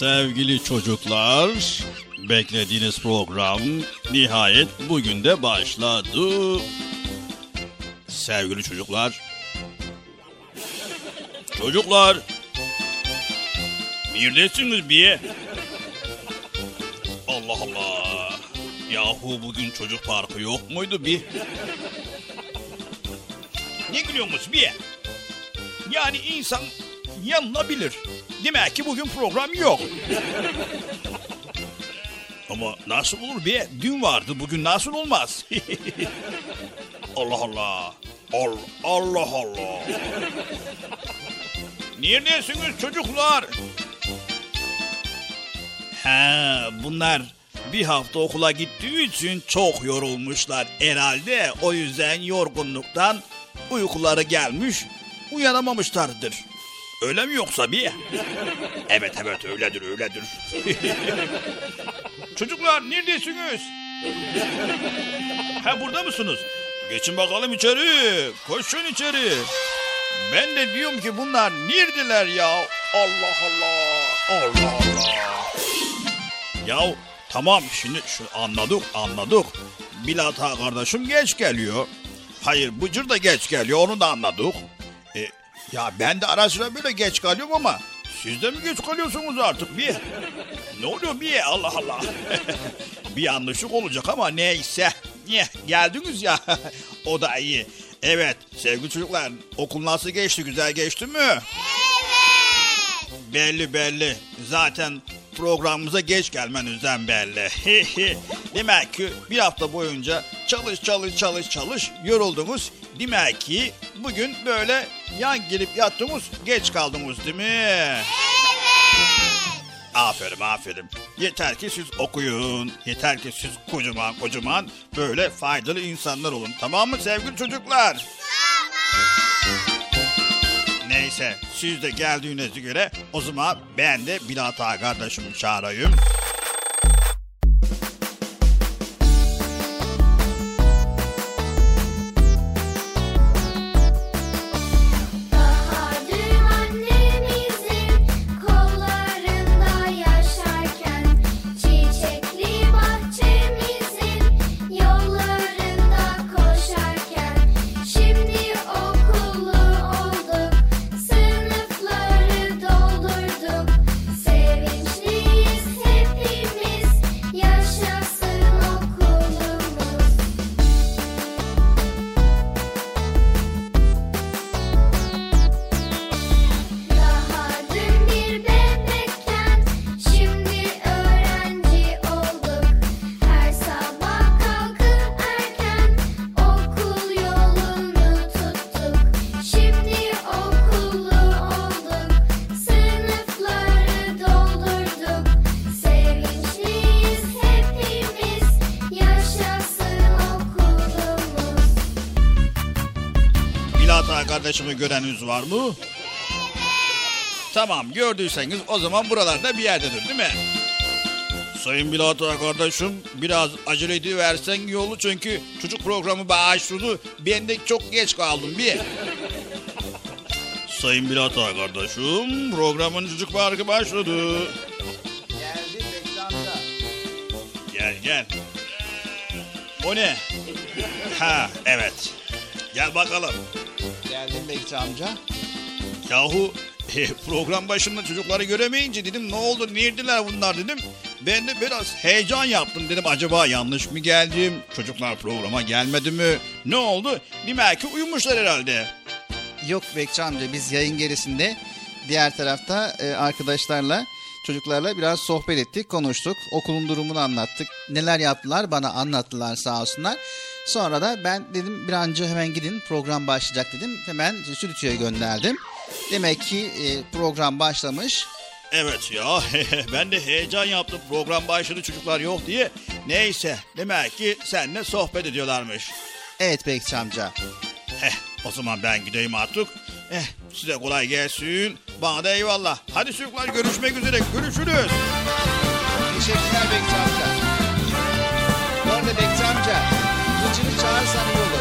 Sevgili çocuklar. Beklediğiniz program nihayet bugün de başladı. Sevgili çocuklar. Çocuklar. Neredesiniz bir? Allah Allah. Yahu bugün çocuk parkı yok muydu bir? Ne gülüyorsunuz bir? Yani insan yanılabilir. Demek ki bugün program yok. Ama nasıl olur be? Dün vardı bugün nasıl olmaz? Allah Allah. Allah Allah. Allah. Neredesiniz çocuklar? Ha, bunlar bir hafta okula gittiği için çok yorulmuşlar herhalde. O yüzden yorgunluktan uykuları gelmiş, uyanamamışlardır. Öyle mi yoksa bir? Evet evet öyledir öyledir. Çocuklar neredesiniz? Ha burada mısınız? Geçin bakalım içeri. Koşun içeri. Ben de diyorum ki bunlar neredeler ya? Allah Allah. Allah Allah. Ya tamam şimdi şu anladık anladık. Bilata kardeşim geç geliyor. Hayır Bıcır da geç geliyor onu da anladık. Ya ben de ara sıra böyle geç kalıyorum ama siz de mi geç kalıyorsunuz artık bir? Ne oluyor bir Allah Allah. bir yanlışlık olacak ama neyse. Niye geldiniz ya o da iyi. Evet sevgili çocuklar okul nasıl geçti güzel geçti mi? Evet. Belli belli zaten programımıza geç gelmenizden belli. Demek ki bir hafta boyunca çalış çalış çalış çalış yoruldunuz. Demek ki bugün böyle yan gelip yattınız geç kaldınız değil mi? Evet. Aferin aferin. Yeter ki siz okuyun. Yeter ki siz kocaman kocaman böyle faydalı insanlar olun. Tamam mı sevgili çocuklar? Tamam. Neyse siz de geldiğinize göre o zaman ben de Bilata kardeşimi çağırayım. Göreniniz var mı? Tamam gördüyseniz o zaman buralarda bir yerdedir değil mi? Sayın Bilata kardeşim biraz acele ediversen iyi olur çünkü çocuk programı başladı. Ben de çok geç kaldım bir. Sayın Bilata kardeşim programın çocuk parkı başladı. Geldi bekle amca. Gel gel. O ne? Ha evet. Gel bakalım. Bekçi amca. Yahu e, program başında çocukları göremeyince dedim ne oldu nerediler bunlar dedim. Ben de biraz heyecan yaptım dedim acaba yanlış mı geldim? Çocuklar programa gelmedi mi? Ne oldu? Demek ki uyumuşlar herhalde. Yok Bekçi amca biz yayın gerisinde diğer tarafta e, arkadaşlarla çocuklarla biraz sohbet ettik, konuştuk. Okulun durumunu anlattık. Neler yaptılar bana anlattılar sağ olsunlar. Sonra da ben dedim bir an önce hemen gidin program başlayacak dedim. Hemen stüdyoya gönderdim. Demek ki e, program başlamış. Evet ya ben de heyecan yaptım program başladı çocuklar yok diye. Neyse demek ki seninle sohbet ediyorlarmış. Evet Bekçi amca. Heh o zaman ben gideyim artık. Eh size kolay gelsin. Bana da eyvallah. Hadi çocuklar görüşmek üzere. Görüşürüz. Teşekkürler Bekçi amca. Bu arada Bekçi amca Hıcır'ı çağırsan iyi olur.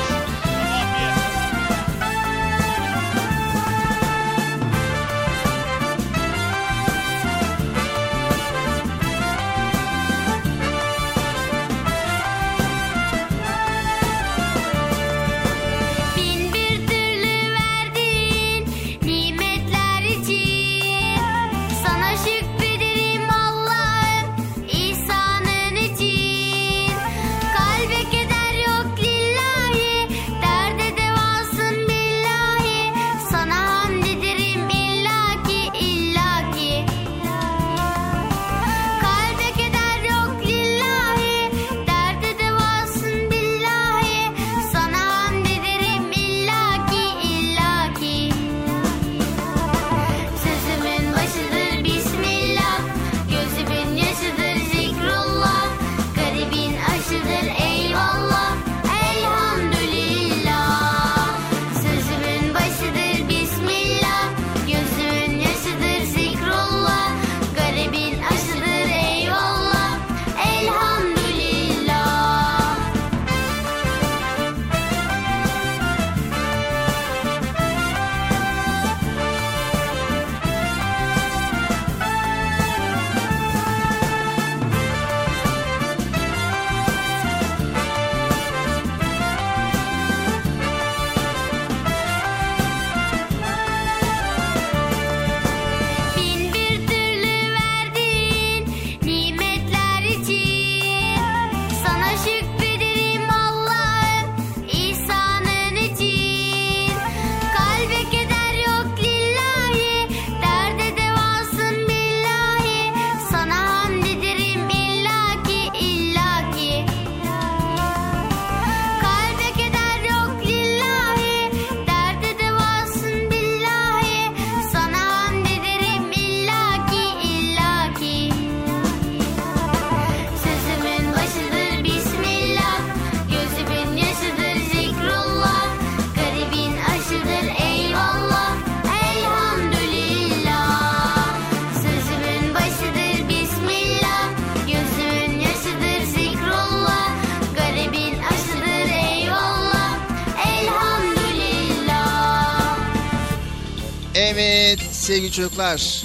Evet sevgili çocuklar.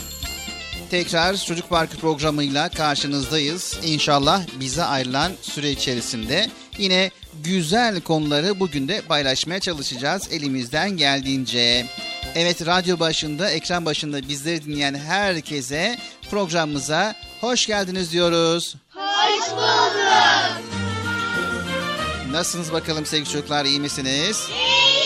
Tekrar Çocuk Parkı programıyla karşınızdayız. İnşallah bize ayrılan süre içerisinde yine güzel konuları bugün de paylaşmaya çalışacağız elimizden geldiğince. Evet radyo başında, ekran başında bizleri dinleyen herkese programımıza hoş geldiniz diyoruz. Hoş bulduk. Nasılsınız bakalım sevgili çocuklar iyi misiniz? İyi.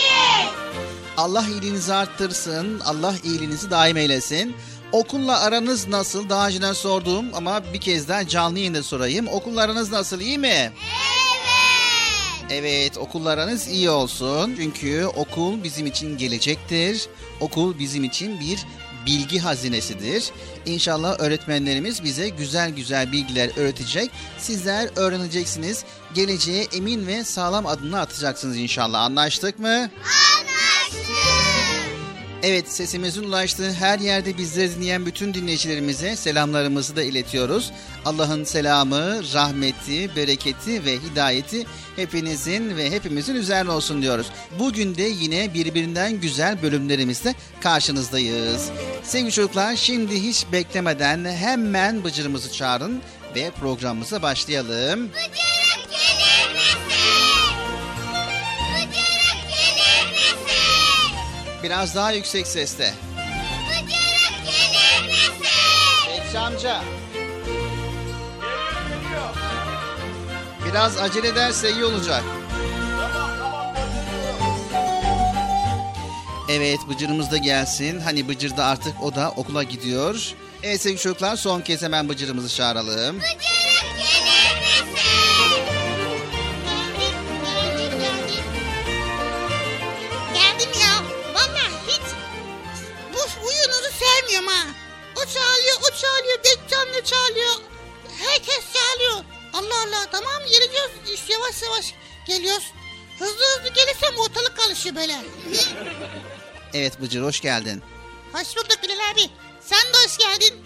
Allah iyiliğinizi arttırsın. Allah iyiliğinizi daim eylesin. Okulla aranız nasıl? Daha önceden sorduğum ama bir kez daha canlı yayında sorayım. Okulla aranız nasıl? iyi mi? Evet. Evet okullarınız iyi olsun. Çünkü okul bizim için gelecektir. Okul bizim için bir bilgi hazinesidir. İnşallah öğretmenlerimiz bize güzel güzel bilgiler öğretecek. Sizler öğreneceksiniz. Geleceğe emin ve sağlam adımlar atacaksınız inşallah. Anlaştık mı? Anlaştık. Evet sesimizin ulaştığı her yerde bizleri dinleyen bütün dinleyicilerimize selamlarımızı da iletiyoruz. Allah'ın selamı, rahmeti, bereketi ve hidayeti hepinizin ve hepimizin üzerine olsun diyoruz. Bugün de yine birbirinden güzel bölümlerimizle karşınızdayız. Sevgili çocuklar şimdi hiç beklemeden hemen Bıcır'ımızı çağırın ve programımıza başlayalım. Bıcırık gelir misin? Biraz daha yüksek sesle. Bıcırık gelir misin? Bekçi amca. Biraz acele ederse iyi olacak. Evet Bıcır'ımız da gelsin. Hani Bıcır da artık o da okula gidiyor. Evet sevgili çocuklar son kez hemen Bıcır'ımızı çağıralım. Bıcırık Da çağırıyor. Herkes çağırıyor. Allah Allah tamam geleceğiz. İş yavaş yavaş geliyoruz. Hızlı hızlı gelirsem ortalık karışıyor böyle. Evet Bıcır hoş geldin. hoş bulduk Bilal abi. Sen de hoş geldin.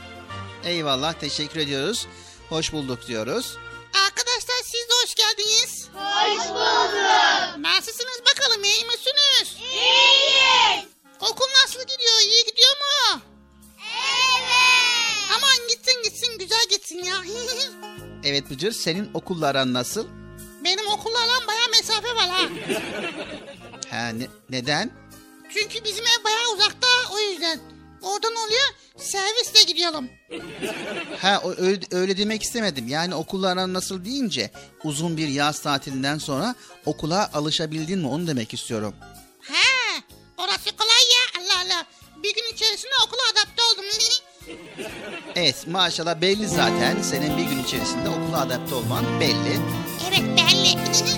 Eyvallah teşekkür ediyoruz. Hoş bulduk diyoruz. Arkadaşlar siz de hoş geldiniz. Hoş bulduk. Nasılsınız bakalım iyi misiniz? İyiyiz. Okul nasıl gidiyor? İyi gidiyor mu? Evet. Aman gitsin gitsin güzel gitsin ya. Evet Bıcır senin okulla aran nasıl? Benim okullarla bayağı mesafe var ha. Ha, ne- neden? Çünkü bizim ev bayağı uzakta o yüzden. Oradan oluyor servisle gidiyorum. Ha öyle, öyle demek istemedim. Yani okulla aran nasıl deyince uzun bir yaz tatilinden sonra okula alışabildin mi onu demek istiyorum. Evet maşallah belli zaten. Senin bir gün içerisinde okula adapte olman belli. evet belli.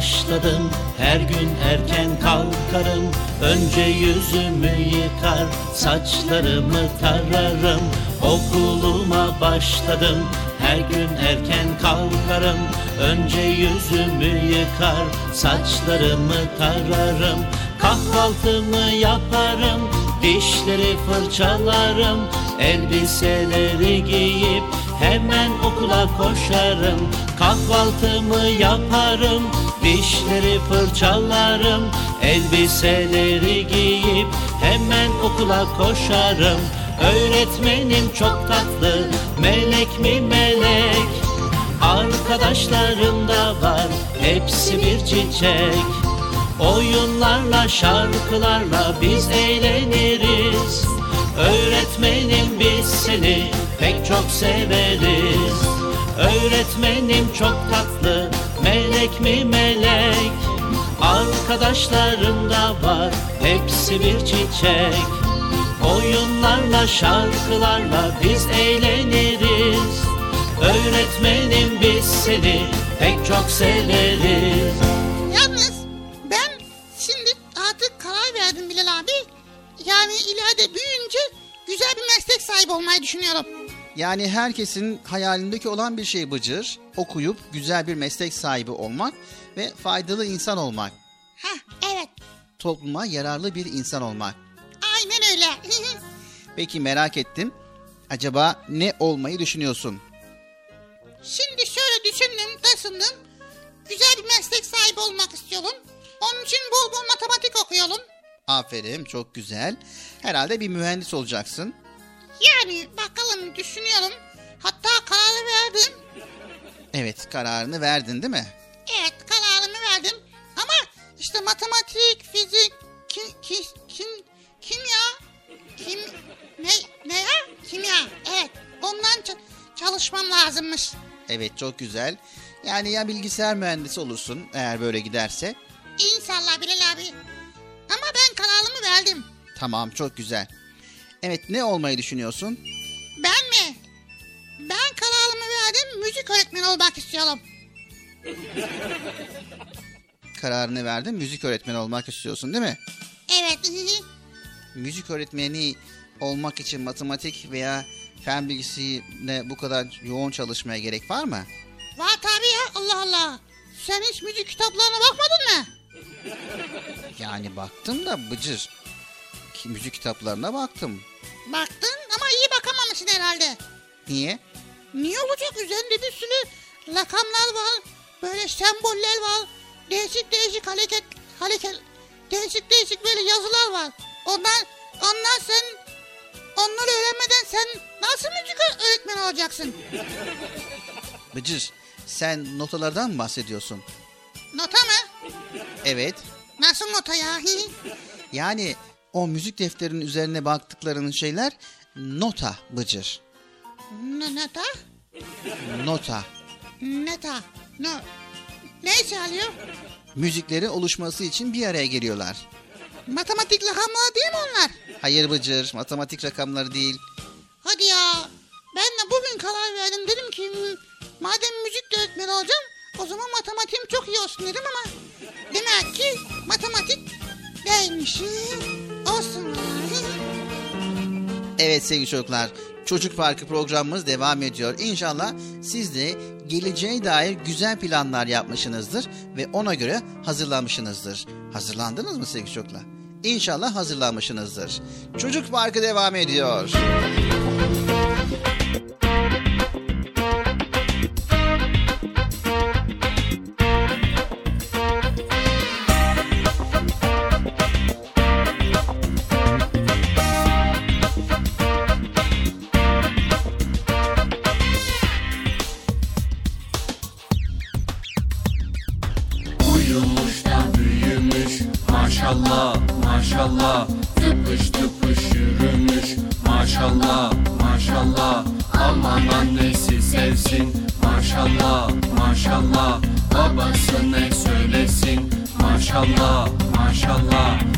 başladım. Her gün erken kalkarım. Önce yüzümü yıkar saçlarımı tararım. Okuluma başladım. Her gün erken kalkarım. Önce yüzümü yıkar saçlarımı tararım. Kahvaltımı yaparım dişleri fırçalarım. Elbiseleri giyip hemen okula koşarım. Kahvaltımı yaparım dişleri fırçalarım Elbiseleri giyip hemen okula koşarım. Öğretmenim çok tatlı melek mi melek? Arkadaşlarım da var hepsi bir çiçek. Oyunlarla şarkılarla biz eğleniriz. Öğretmenim biz seni pek çok severiz. Öğretmenim çok tatlı melek mi melek Arkadaşlarım da var hepsi bir çiçek Oyunlarla şarkılarla biz eğleniriz Öğretmenim biz seni pek çok severiz Yalnız ben şimdi artık karar verdim Bilal abi. Yani ileride büyüyünce güzel bir meslek sahibi olmayı düşünüyorum. Yani herkesin hayalindeki olan bir şey Bıcır. Okuyup güzel bir meslek sahibi olmak ve faydalı insan olmak. Heh evet Topluma yararlı bir insan olmak. aynen öyle. Peki merak ettim. Acaba ne olmayı düşünüyorsun? Şimdi şöyle düşündüm, taşındım. Güzel bir meslek sahibi olmak istiyorum. Onun için bol bol matematik okuyorum. Aferin çok güzel. Herhalde bir mühendis olacaksın. Yani bakalım düşünüyorum. Hatta kararı verdim. Evet kararını verdin değil mi? Evet kararımı verdim. Ama işte matematik, fizik, kim, kim, kim, kimya, kim, ne, ne ya? Kimya, evet. Ondan çalışmam lazımmış. Evet çok güzel. Yani ya bilgisayar mühendisi olursun eğer böyle giderse. İnşallah Bilal abi. Ama ben kararımı verdim. Tamam çok güzel. Evet ne olmayı düşünüyorsun? Ben mi? Ben kararımı verdim. Müzik öğretmeni olmak istiyorum. Kararını verdin müzik öğretmeni olmak istiyorsun değil mi? Evet. Müzik öğretmeni olmak için matematik veya fen bilgisiyle bu kadar yoğun çalışmaya gerek var mı? Var tabii ya Allah Allah. Sen hiç müzik kitaplarına bakmadın mı? Yani baktım da Bıcır. Müzik kitaplarına baktım. Baktın ama iyi bakamamışsın herhalde. Niye? Niye olacak? Üzerinde bir sürü rakamlar var. Böyle semboller var. Değişik değişik hareket, hareket, değişik değişik böyle yazılar var. Ondan, ondan sen, onları öğrenmeden sen nasıl müzik ö- öğretmeni olacaksın? Bıcır sen notalardan mı bahsediyorsun? Nota mı? Evet. Nasıl nota ya? Yani o müzik defterinin üzerine baktıklarının şeyler nota Bıcır. ne, nota? Nota. Neta. No. Ne işe alıyor? Müzikleri oluşması için bir araya geliyorlar. Matematik rakamları değil mi onlar? Hayır Bıcır matematik rakamları değil. Hadi ya. Ben de bugün karar verdim. Dedim ki "Hmm, madem müzik de öğretmeni olacağım o zaman matematiğim çok iyi olsun dedim ama demek ki matematik değilmiş. Olsun. Evet sevgili çocuklar, Çocuk Parkı programımız devam ediyor. İnşallah siz de geleceğe dair güzel planlar yapmışsınızdır ve ona göre hazırlanmışsınızdır. Hazırlandınız mı sevgili çocuklar? İnşallah hazırlanmışsınızdır. Çocuk Parkı devam ediyor. Uyumuş maşallah maşallah. Babası ne söylesin. Maşallah maşallah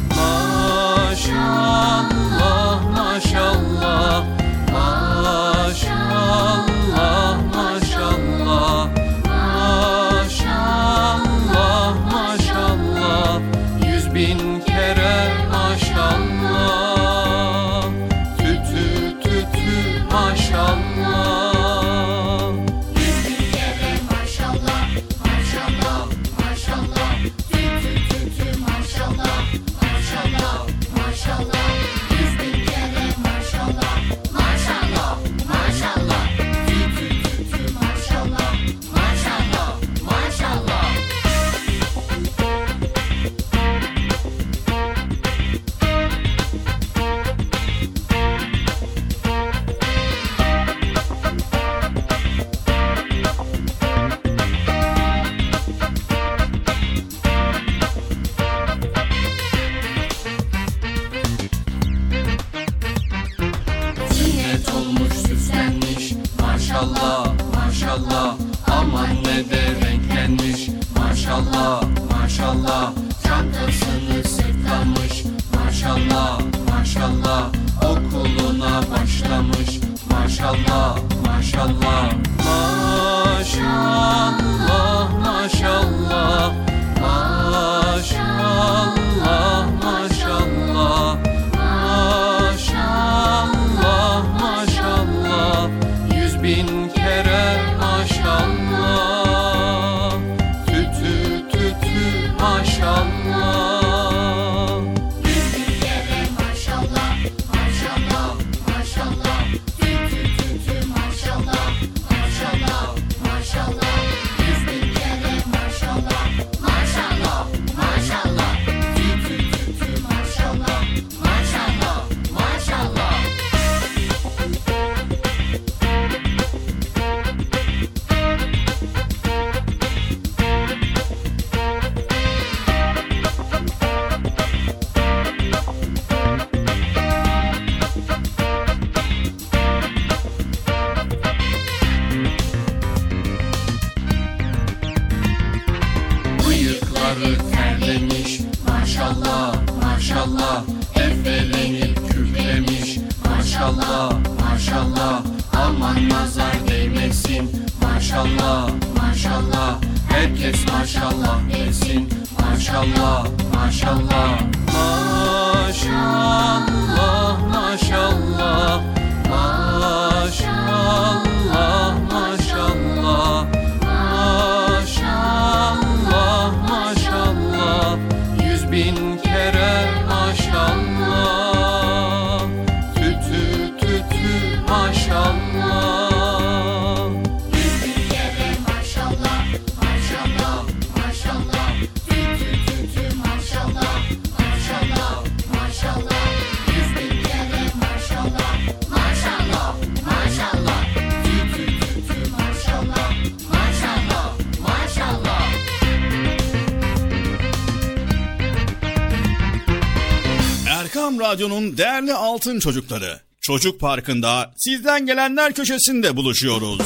Radyo'nun değerli altın çocukları. Çocuk Parkı'nda sizden gelenler köşesinde buluşuyoruz.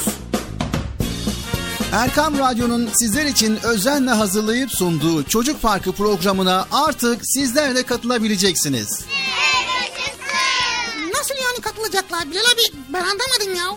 Erkam Radyo'nun sizler için özenle hazırlayıp sunduğu Çocuk Parkı programına artık sizler de katılabileceksiniz. Nasıl yani katılacaklar Bilal abi? Ben anlamadım ya.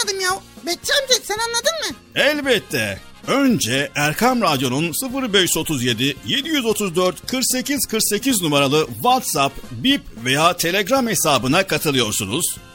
anlamadım ya. Betçi amca sen anladın mı? Elbette. Önce Erkam Radyo'nun 0537 734 48 48 numaralı WhatsApp, Bip veya Telegram hesabına katılıyorsunuz.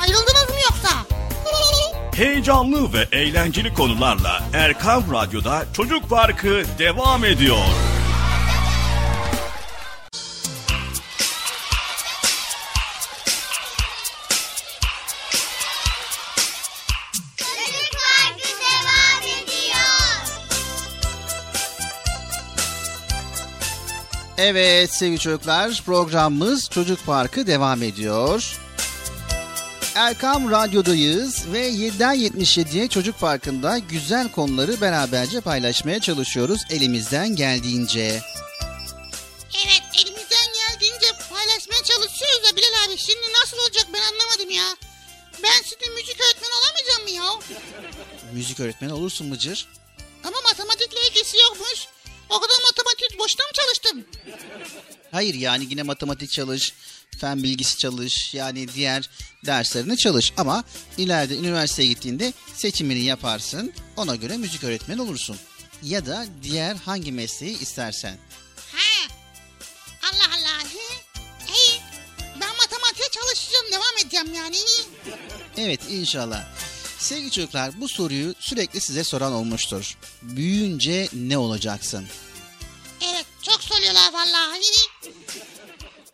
Ayrıldınız mı yoksa? Heyecanlı ve eğlenceli konularla Erkam Radyo'da Çocuk Parkı devam ediyor. Çocuk Parkı devam ediyor. Evet sevgili çocuklar programımız Çocuk Parkı devam ediyor. Erkam Radyo'dayız ve 7'den 77'ye Çocuk Parkı'nda güzel konuları beraberce paylaşmaya çalışıyoruz elimizden geldiğince. Evet elimizden geldiğince paylaşmaya çalışıyoruz da Bilal abi şimdi nasıl olacak ben anlamadım ya. Ben şimdi müzik öğretmeni olamayacağım mı ya? Müzik öğretmeni olursun Mıcır. Ama matematikle ilgisi yokmuş. O kadar matematik boşuna mı çalıştım? Hayır yani yine matematik çalış, fen bilgisi çalış, yani diğer derslerini çalış. Ama ileride üniversiteye gittiğinde seçimini yaparsın, ona göre müzik öğretmeni olursun. Ya da diğer hangi mesleği istersen. Ha. Allah Allah. He. İyi. Ben matematiğe çalışacağım devam edeceğim yani. Evet inşallah. Sevgili çocuklar bu soruyu sürekli size soran olmuştur. Büyüyünce ne olacaksın? Evet çok soruyorlar vallahi.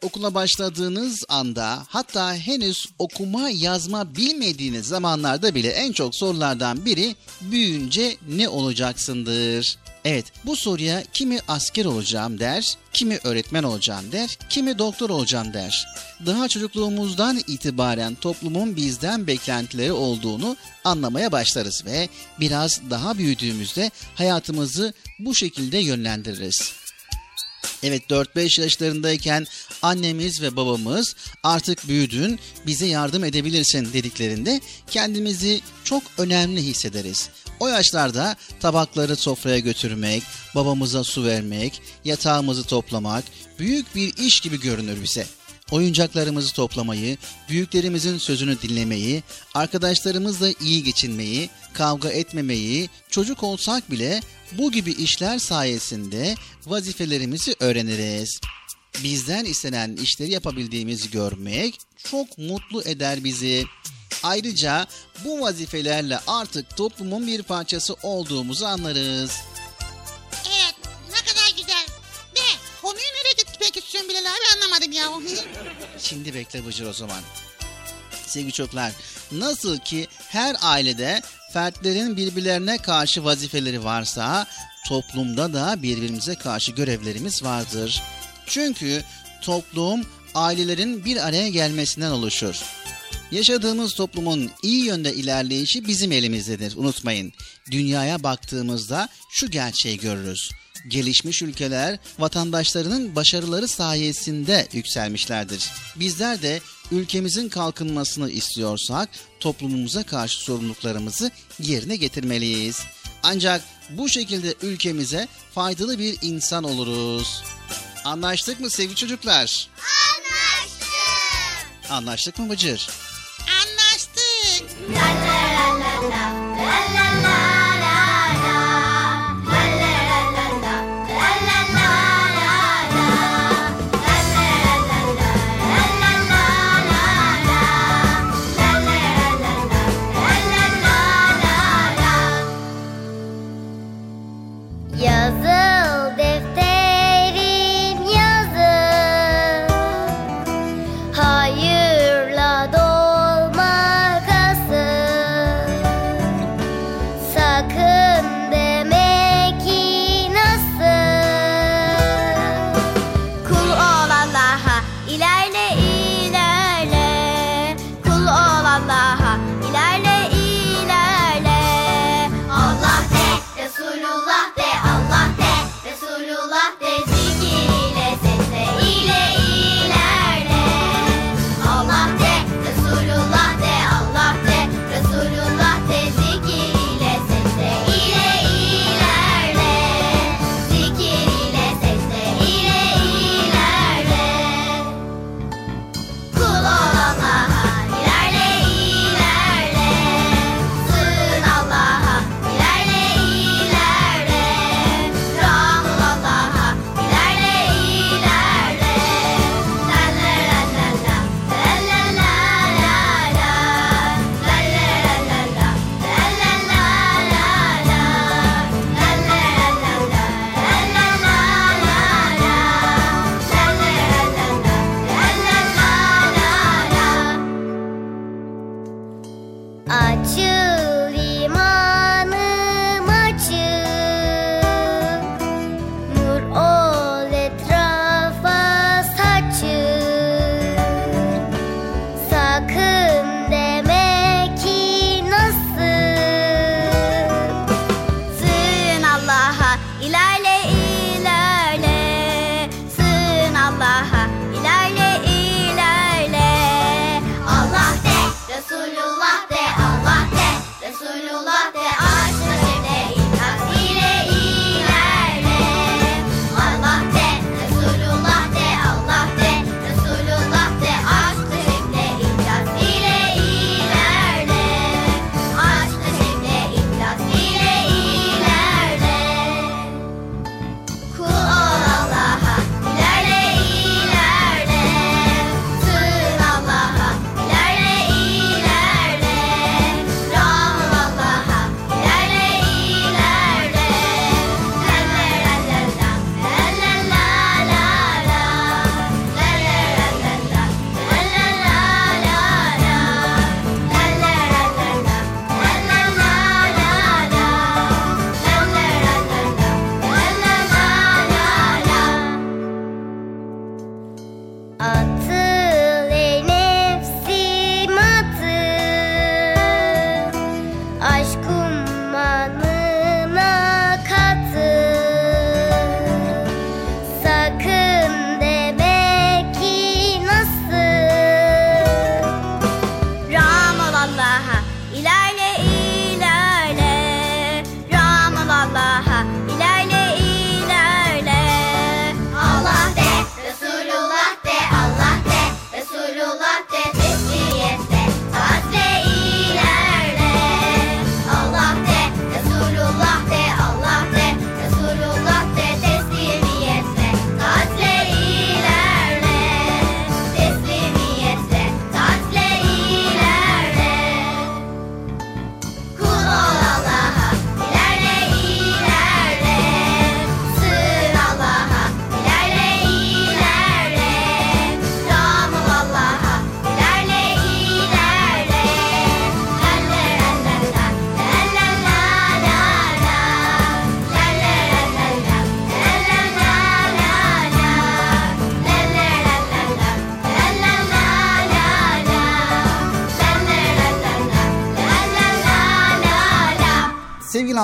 Okula başladığınız anda hatta henüz okuma yazma bilmediğiniz zamanlarda bile en çok sorulardan biri büyüyünce ne olacaksındır? Evet bu soruya kimi asker olacağım der, kimi öğretmen olacağım der, kimi doktor olacağım der. Daha çocukluğumuzdan itibaren toplumun bizden beklentileri olduğunu anlamaya başlarız ve biraz daha büyüdüğümüzde hayatımızı bu şekilde yönlendiririz. Evet 4-5 yaşlarındayken annemiz ve babamız artık büyüdün bize yardım edebilirsin dediklerinde kendimizi çok önemli hissederiz. O yaşlarda tabakları sofraya götürmek, babamıza su vermek, yatağımızı toplamak büyük bir iş gibi görünür bize. Oyuncaklarımızı toplamayı, büyüklerimizin sözünü dinlemeyi, arkadaşlarımızla iyi geçinmeyi, kavga etmemeyi, çocuk olsak bile bu gibi işler sayesinde vazifelerimizi öğreniriz. bizden istenen işleri yapabildiğimizi görmek çok mutlu eder bizi. Ayrıca bu vazifelerle artık toplumun bir parçası olduğumuzu anlarız. Evet ne kadar güzel. De konuyu nereye gitmek istiyorsun Bilal abi anlamadım ya. Şimdi bekle Bıcır o zaman. Sevgili çocuklar, nasıl ki her ailede fertlerin birbirlerine karşı vazifeleri varsa, toplumda da birbirimize karşı görevlerimiz vardır. Çünkü toplum ailelerin bir araya gelmesinden oluşur. Yaşadığımız toplumun iyi yönde ilerleyişi bizim elimizdedir. Unutmayın. Dünyaya baktığımızda şu gerçeği görürüz. Gelişmiş ülkeler vatandaşlarının başarıları sayesinde yükselmişlerdir. Bizler de ülkemizin kalkınmasını istiyorsak toplumumuza karşı sorumluluklarımızı yerine getirmeliyiz. Ancak bu şekilde ülkemize faydalı bir insan oluruz. Anlaştık mı sevgili çocuklar? Anlaştık. Anlaştık mı Bıcır? Anlaştık. La la la la la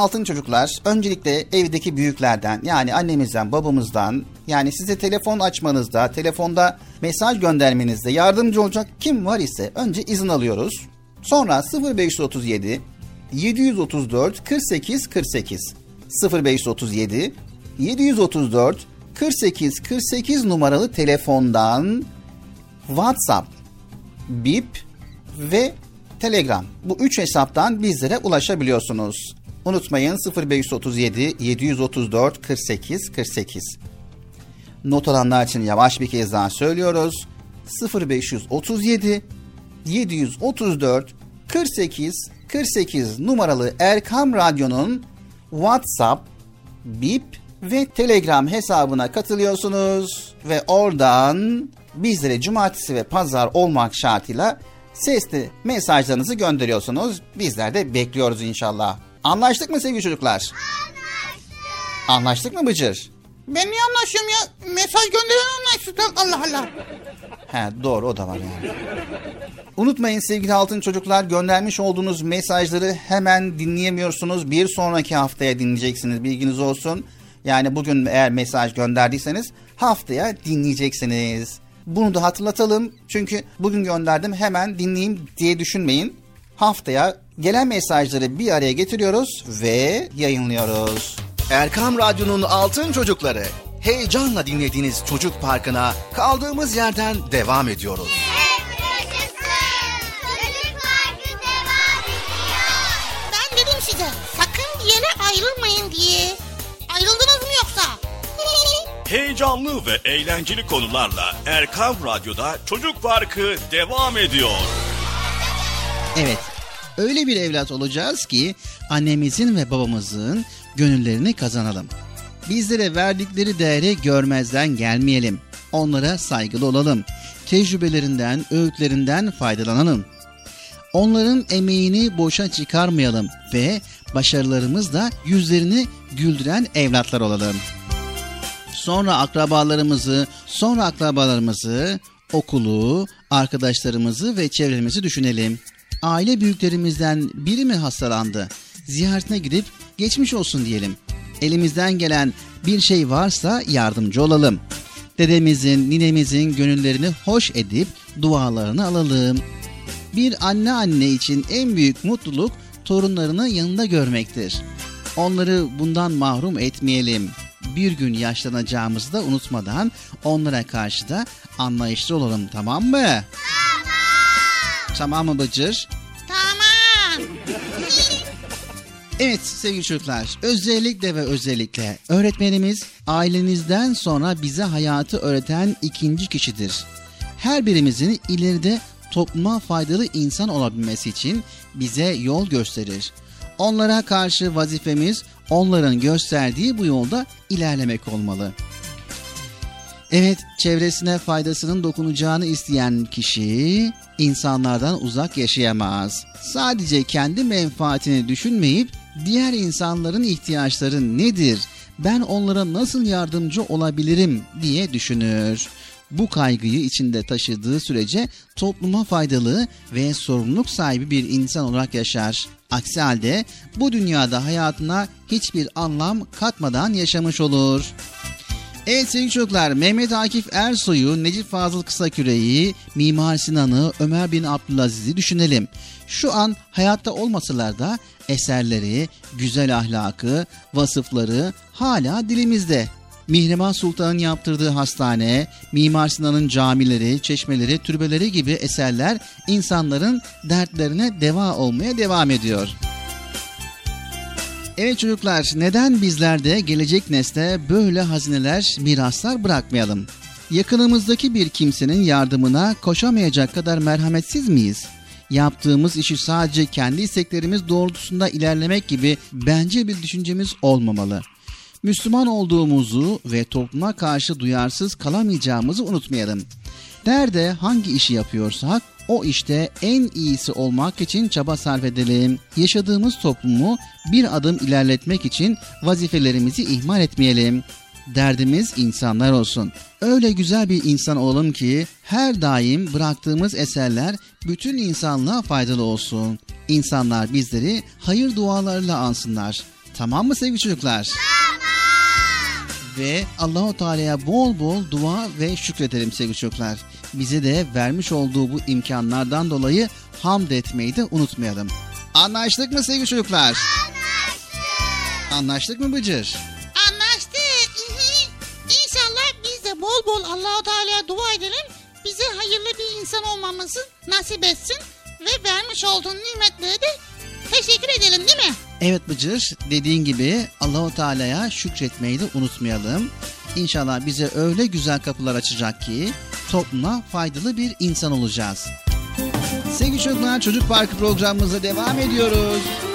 altın çocuklar, öncelikle evdeki büyüklerden yani annemizden, babamızdan yani size telefon açmanızda, telefonda mesaj göndermenizde yardımcı olacak kim var ise önce izin alıyoruz. Sonra 0537 734 48 48 0537 734 48 48 numaralı telefondan WhatsApp, Bip ve Telegram. Bu üç hesaptan bizlere ulaşabiliyorsunuz. Unutmayın 0537 734 48 48. Not alanlar için yavaş bir kez daha söylüyoruz. 0537 734 48 48 numaralı Erkam Radyo'nun WhatsApp, Bip ve Telegram hesabına katılıyorsunuz ve oradan bizlere cumartesi ve pazar olmak şartıyla sesli mesajlarınızı gönderiyorsunuz. Bizler de bekliyoruz inşallah. Anlaştık mı sevgili çocuklar? Anlaştık. Anlaştık mı Bıcır? Ben niye anlaşıyorum ya? Mesaj gönderen anlaşsın. Allah Allah. He doğru o da var yani. Unutmayın sevgili altın çocuklar göndermiş olduğunuz mesajları hemen dinleyemiyorsunuz. Bir sonraki haftaya dinleyeceksiniz bilginiz olsun. Yani bugün eğer mesaj gönderdiyseniz haftaya dinleyeceksiniz. Bunu da hatırlatalım. Çünkü bugün gönderdim hemen dinleyeyim diye düşünmeyin. Haftaya gelen mesajları bir araya getiriyoruz ve yayınlıyoruz. Erkam Radyo'nun Altın Çocukları. Heyecanla dinlediğiniz Çocuk Parkı'na kaldığımız yerden devam ediyoruz. Ben dedim size sakın bir yere ayrılmayın diye. Ayrıldınız mı yoksa? Heyecanlı ve eğlenceli konularla Erkam Radyo'da Çocuk Parkı devam ediyor. Evet, öyle bir evlat olacağız ki annemizin ve babamızın gönüllerini kazanalım. Bizlere verdikleri değeri görmezden gelmeyelim. Onlara saygılı olalım. Tecrübelerinden, öğütlerinden faydalanalım. Onların emeğini boşa çıkarmayalım ve başarılarımızla yüzlerini güldüren evlatlar olalım. Sonra akrabalarımızı, sonra akrabalarımızı, okulu, arkadaşlarımızı ve çevremizi düşünelim. Aile büyüklerimizden biri mi hastalandı? Ziyaretine gidip geçmiş olsun diyelim. Elimizden gelen bir şey varsa yardımcı olalım. Dedemizin, ninemizin gönüllerini hoş edip dualarını alalım. Bir anne anne için en büyük mutluluk torunlarını yanında görmektir. Onları bundan mahrum etmeyelim. Bir gün yaşlanacağımızı da unutmadan onlara karşı da anlayışlı olalım tamam mı? Tamam. Tamam mı Bıcır? Tamam. Evet sevgili çocuklar özellikle ve özellikle öğretmenimiz ailenizden sonra bize hayatı öğreten ikinci kişidir. Her birimizin ileride topluma faydalı insan olabilmesi için bize yol gösterir. Onlara karşı vazifemiz onların gösterdiği bu yolda ilerlemek olmalı. Evet, çevresine faydasının dokunacağını isteyen kişi insanlardan uzak yaşayamaz. Sadece kendi menfaatini düşünmeyip diğer insanların ihtiyaçları nedir? Ben onlara nasıl yardımcı olabilirim diye düşünür. Bu kaygıyı içinde taşıdığı sürece topluma faydalı ve sorumluluk sahibi bir insan olarak yaşar. Aksi halde bu dünyada hayatına hiçbir anlam katmadan yaşamış olur. Evet sevgili çocuklar Mehmet Akif Ersoy'u, Necip Fazıl Kısaküre'yi, Mimar Sinan'ı, Ömer bin Abdülaziz'i düşünelim. Şu an hayatta olmasalar da eserleri, güzel ahlakı, vasıfları hala dilimizde. Mihrimah Sultan'ın yaptırdığı hastane, Mimar Sinan'ın camileri, çeşmeleri, türbeleri gibi eserler insanların dertlerine deva olmaya devam ediyor. Evet çocuklar neden bizler de gelecek nesle böyle hazineler, miraslar bırakmayalım? Yakınımızdaki bir kimsenin yardımına koşamayacak kadar merhametsiz miyiz? Yaptığımız işi sadece kendi isteklerimiz doğrultusunda ilerlemek gibi bence bir düşüncemiz olmamalı. Müslüman olduğumuzu ve topluma karşı duyarsız kalamayacağımızı unutmayalım. Nerede hangi işi yapıyorsak o işte en iyisi olmak için çaba sarf edelim. Yaşadığımız toplumu bir adım ilerletmek için vazifelerimizi ihmal etmeyelim. Derdimiz insanlar olsun. Öyle güzel bir insan olalım ki her daim bıraktığımız eserler bütün insanlığa faydalı olsun. İnsanlar bizleri hayır dualarıyla ansınlar. Tamam mı sevgili çocuklar? Tamam. Ve Allahu Teala'ya bol bol dua ve şükredelim sevgili çocuklar. Bize de vermiş olduğu bu imkanlardan dolayı hamd etmeyi de unutmayalım. Anlaştık mı sevgili çocuklar? Anlaştık. Anlaştık mı Bıcır? Anlaştık. İnşallah biz de bol bol Allahu Teala'ya dua edelim. Bize hayırlı bir insan olmamızı nasip etsin ve vermiş olduğun nimetlere de teşekkür edelim değil mi? Evet Bıcır dediğin gibi Allahu Teala'ya şükretmeyi de unutmayalım. İnşallah bize öyle güzel kapılar açacak ki topluma faydalı bir insan olacağız. Sevgili çocuklar Çocuk Parkı programımıza devam ediyoruz.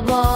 the.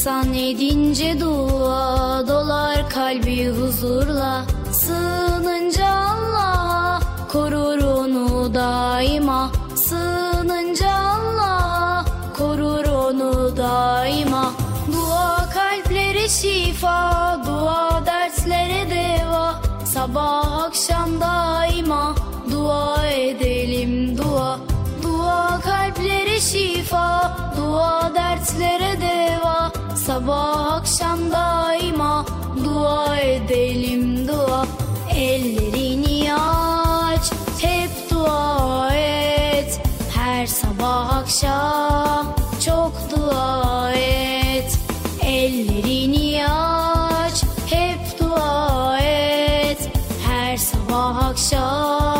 İnsan edince dua dolar kalbi huzurla. Sığınınca Allah'a korur onu daima. Sığınınca Allah'a korur onu daima. Dua kalplere şifa, dua derslere deva. Sabah akşam daima dua edelim dua. Dua kalplere şifa, dua dertlere deva Sabah akşam daima dua edelim dua. Ellerini aç, hep dua et. Her sabah akşam çok dua et. Ellerini aç, hep dua et. Her sabah akşam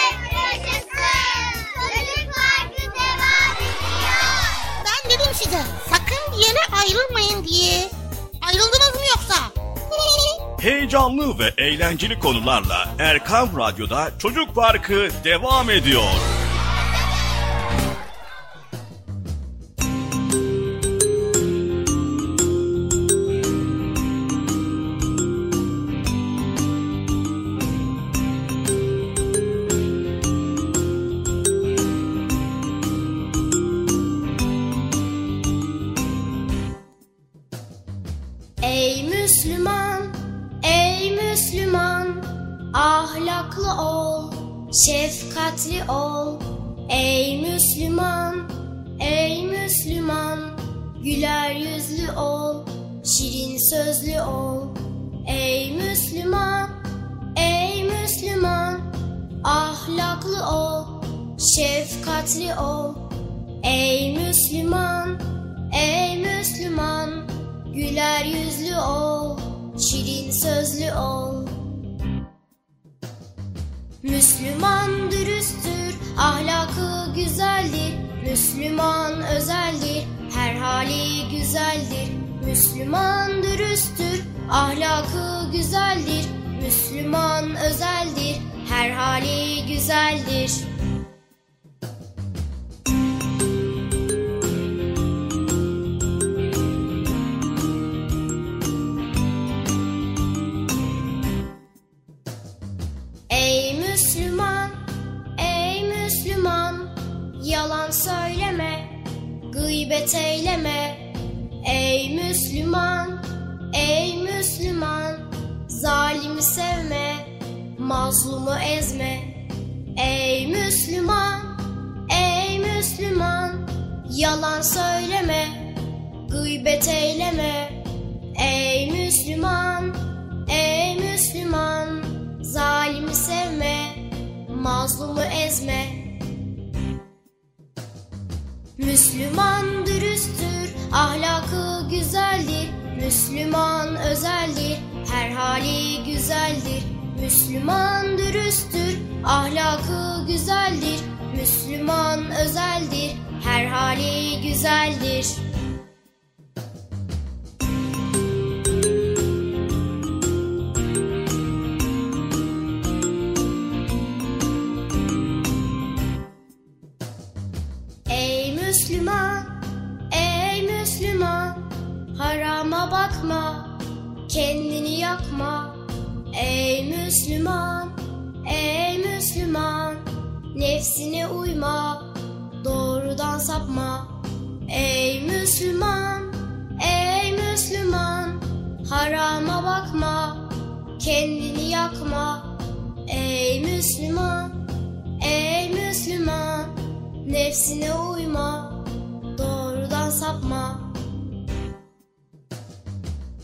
size sakın bir yere ayrılmayın diye. Ayrıldınız mı yoksa? Heyecanlı ve eğlenceli konularla Erkam Radyo'da Çocuk Parkı devam ediyor. Nefsine uyma, doğrudan sapma.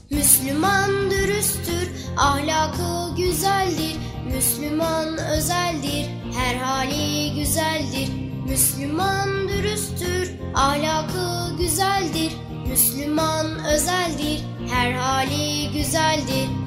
Müslüman dürüsttür, ahlakı güzeldir. Müslüman özeldir, her hali güzeldir. Müslüman dürüsttür, ahlakı güzeldir. Müslüman özeldir, her hali güzeldir.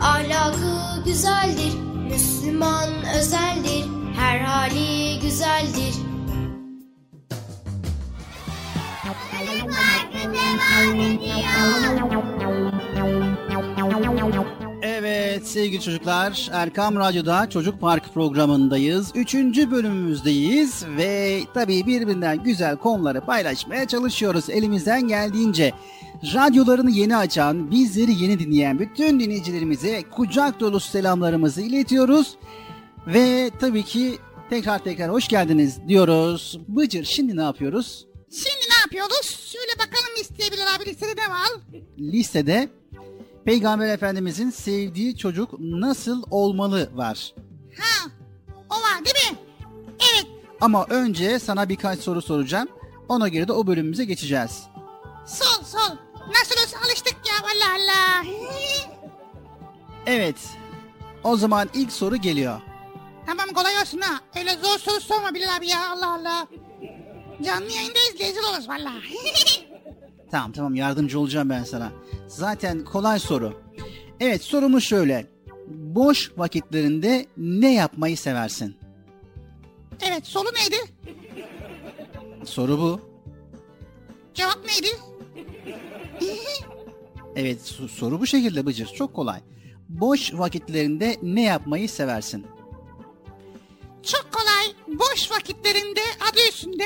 ahlakı güzeldir. Müslüman özeldir, her hali güzeldir. Evet sevgili çocuklar Erkam Radyo'da Çocuk Park programındayız. Üçüncü bölümümüzdeyiz ve tabii birbirinden güzel konuları paylaşmaya çalışıyoruz elimizden geldiğince. Radyolarını yeni açan, bizleri yeni dinleyen bütün dinleyicilerimize kucak dolusu selamlarımızı iletiyoruz. Ve tabii ki tekrar tekrar hoş geldiniz diyoruz. Bıcır şimdi ne yapıyoruz? Şimdi ne yapıyoruz? Şöyle bakalım listeye Bilal abi listede ne var? Listede Peygamber Efendimizin sevdiği çocuk nasıl olmalı var. Ha, o var değil mi? Evet. Ama önce sana birkaç soru soracağım. Ona göre de o bölümümüze geçeceğiz. Sol sol. Nasıl olsa alıştık ya Allah Allah. Evet. O zaman ilk soru geliyor. tamam kolay olsun ha. Öyle zor soru sorma Bilal abi ya Allah Allah. Canlı yayındayız rezil oluruz valla. Tamam tamam yardımcı olacağım ben sana. Zaten kolay soru. Evet sorumuz şöyle. Boş vakitlerinde ne yapmayı seversin? evet solu neydi? Soru bu. Cevap neydi? Evet so- soru bu şekilde Bıcır. Çok kolay. Boş vakitlerinde ne yapmayı seversin? Çok kolay. Boş vakitlerinde adı üstünde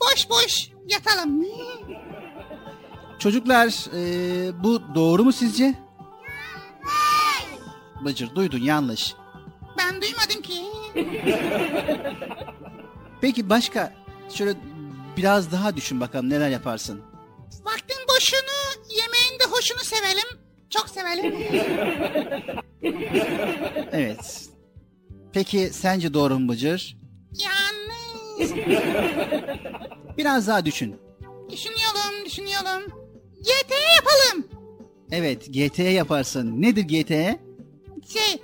boş boş yatalım. Çocuklar eee, bu doğru mu sizce? Bıcır duydun yanlış. Ben duymadım ki. Peki başka şöyle biraz daha düşün bakalım neler yaparsın. Boşunu, yemeğin de hoşunu sevelim. Çok sevelim. Evet. Peki sence doğru mu Bıcır? Yanlış. Biraz daha düşün. Düşünüyorum, düşünüyorum. GT yapalım. Evet GT yaparsın. Nedir GT? Şey,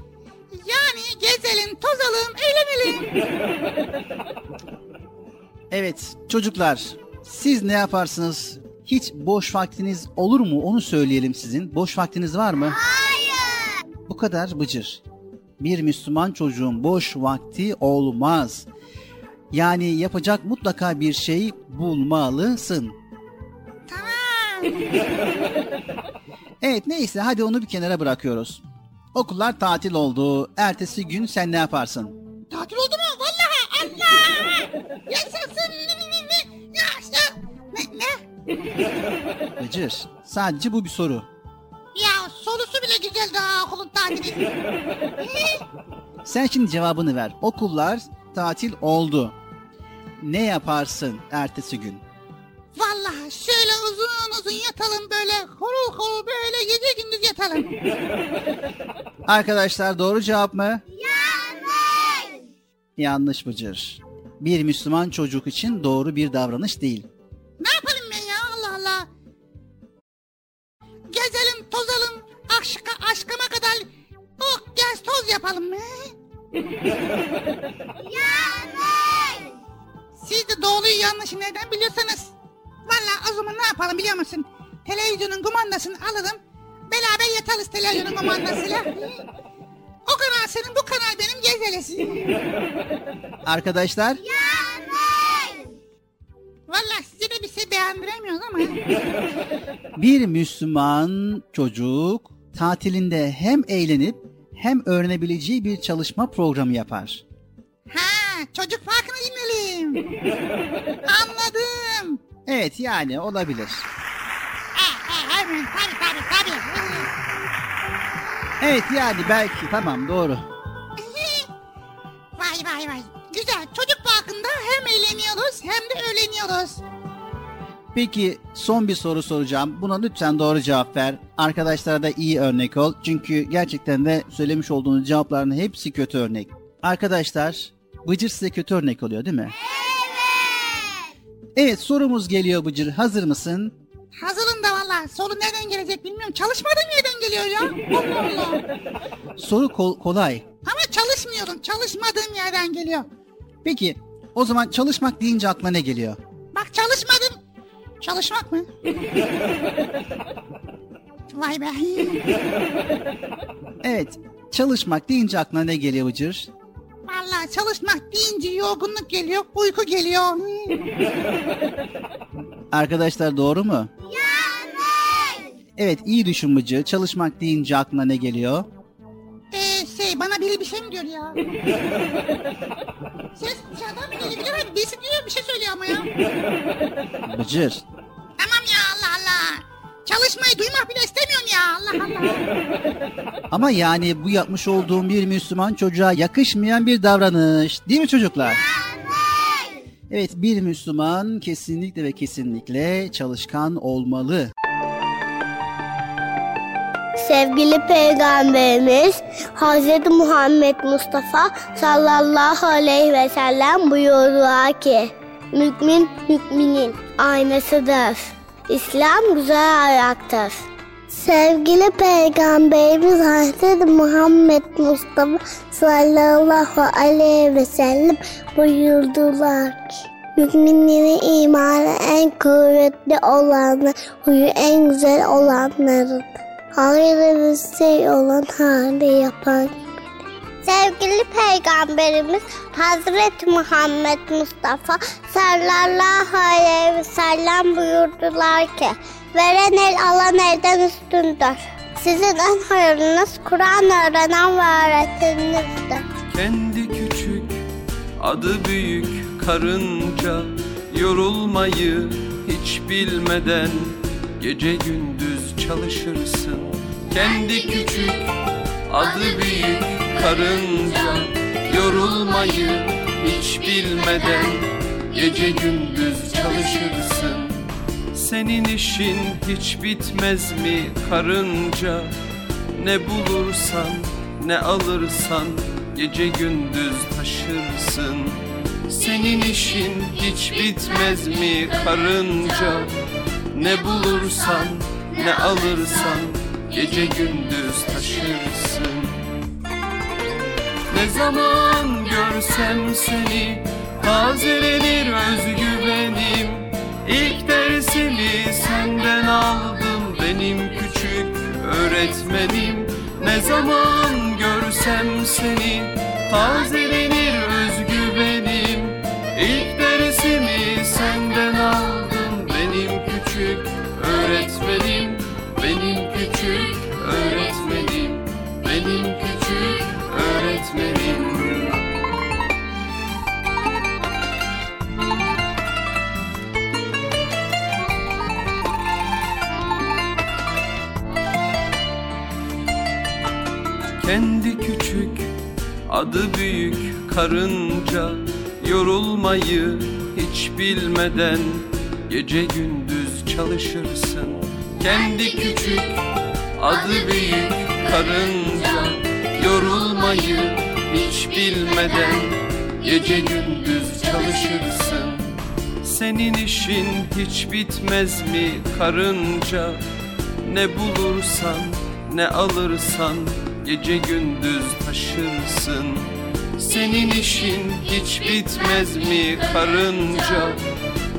yani gezelim, tozalım, eğlenelim. Evet çocuklar siz ne yaparsınız? Hiç boş vaktiniz olur mu? Onu söyleyelim sizin. Boş vaktiniz var mı? Hayır. Bu kadar Bıcır. Bir Müslüman çocuğun boş vakti olmaz. Yani yapacak mutlaka bir şey bulmalısın. Tamam. Evet neyse hadi onu bir kenara bırakıyoruz. Okullar tatil oldu. Ertesi gün sen ne yaparsın? Tatil oldu Bıcır sadece bu bir soru. Ya solusu bile güzel daha okulun tatili. Sen şimdi cevabını ver. Okullar tatil oldu. Ne yaparsın ertesi gün? Vallahi şöyle uzun uzun yatalım böyle horul horul böyle gece gündüz yatalım. Arkadaşlar doğru cevap mı? Yanlış. Yanlış Bıcır. Bir Müslüman çocuk için doğru bir davranış değil. Ne yapalım Gezelim tozalım aşka, aşkıma kadar oh gez toz yapalım mı? Yanlış. Siz de doğruyu yanlışı neden biliyorsanız. Vallahi o zaman ne yapalım biliyor musun? Televizyonun kumandasını alırım. Beraber yatarız televizyonun kumandasıyla. O kanal senin bu kanal benim gezelesi. Arkadaşlar Vallahi size de bir şey beğendiremiyoruz ama. bir Müslüman çocuk tatilinde hem eğlenip hem öğrenebileceği bir çalışma programı yapar. Ha çocuk farkını dinleyelim. Anladım. Evet yani olabilir. Tabii tabii tabii. Evet yani belki tamam doğru. Vay vay vay. Güzel çocuk parkında hem eğleniyoruz hem de öğleniyoruz. Peki son bir soru soracağım. Buna lütfen doğru cevap ver. Arkadaşlara da iyi örnek ol. Çünkü gerçekten de söylemiş olduğunuz cevapların hepsi kötü örnek. Arkadaşlar Bıcır size kötü örnek oluyor değil mi? Evet. Evet sorumuz geliyor Bıcır. Hazır mısın? Hazırım da valla. Soru nereden gelecek bilmiyorum. Çalışmadığım yerden geliyor ya. Allah Allah. Soru kol- kolay. Ama çalışmıyorum. Çalışmadığım yerden geliyor. Peki o zaman çalışmak deyince aklına ne geliyor? Bak çalışmadım. Çalışmak mı? Vay be. Evet çalışmak deyince aklına ne geliyor Bıcır? Valla çalışmak deyince yorgunluk geliyor, uyku geliyor. Arkadaşlar doğru mu? Evet iyi düşün Bıcır. Çalışmak deyince aklına ne geliyor? Bana biri bir şey mi diyor ya? Ses dışarıdan mı geliyor? Bilemem. Birisi diyor bir şey söylüyor ama ya. Bıcır. Tamam ya Allah Allah. Çalışmayı duymak bile istemiyorum ya Allah Allah. Ama yani bu yapmış olduğum bir Müslüman çocuğa yakışmayan bir davranış. Değil mi çocuklar? Evet bir Müslüman kesinlikle ve kesinlikle çalışkan olmalı. Sevgili Peygamberimiz Hz. Muhammed Mustafa sallallahu aleyhi ve sellem buyurdular ki Mümin müminin aynasıdır. İslam güzel ayaktır. Sevgili Peygamberimiz Hz. Muhammed Mustafa sallallahu aleyhi ve sellem buyurdular ki Müminlerin imanı en kuvvetli olanlar, huyu en güzel olanlarıdır. Şey olan hali yapan Sevgili Peygamberimiz Hazreti Muhammed Mustafa sallallahu aleyhi ve sellem buyurdular ki Veren el alan elden üstündür. Sizin en hayırlınız Kur'an öğrenen ve öğreteninizdir. Kendi küçük, adı büyük karınca Yorulmayı hiç bilmeden Gece gündüz çalışırsın. Kendi küçük, adı büyük karınca. Yorulmayı hiç bilmeden Gece gündüz çalışırsın. Senin işin hiç bitmez mi karınca? Ne bulursan ne alırsan Gece gündüz taşırsın. Senin işin hiç bitmez mi karınca Ne bulursan ne alırsan Gece gündüz taşırsın. Ne zaman görsem seni Tazelenir özgüvenim. İlk dersimi senden aldım Benim küçük öğretmenim. Ne zaman görsem seni Tazelenir özgüvenim. İlk küçük öğretmenim. Benim küçük öğretmenim. Benim küçük öğretmenim. Kendi küçük, adı büyük karınca. Yorulmayı hiç bilmeden Gece gündüz çalışırsın. Kendi küçük, adı büyük karınca. Yorulmayı hiç bilmeden Gece gündüz çalışırsın. Senin işin hiç bitmez mi karınca? Ne bulursan ne alırsan Gece gündüz taşırsın. Senin işin hiç bitmez mi karınca?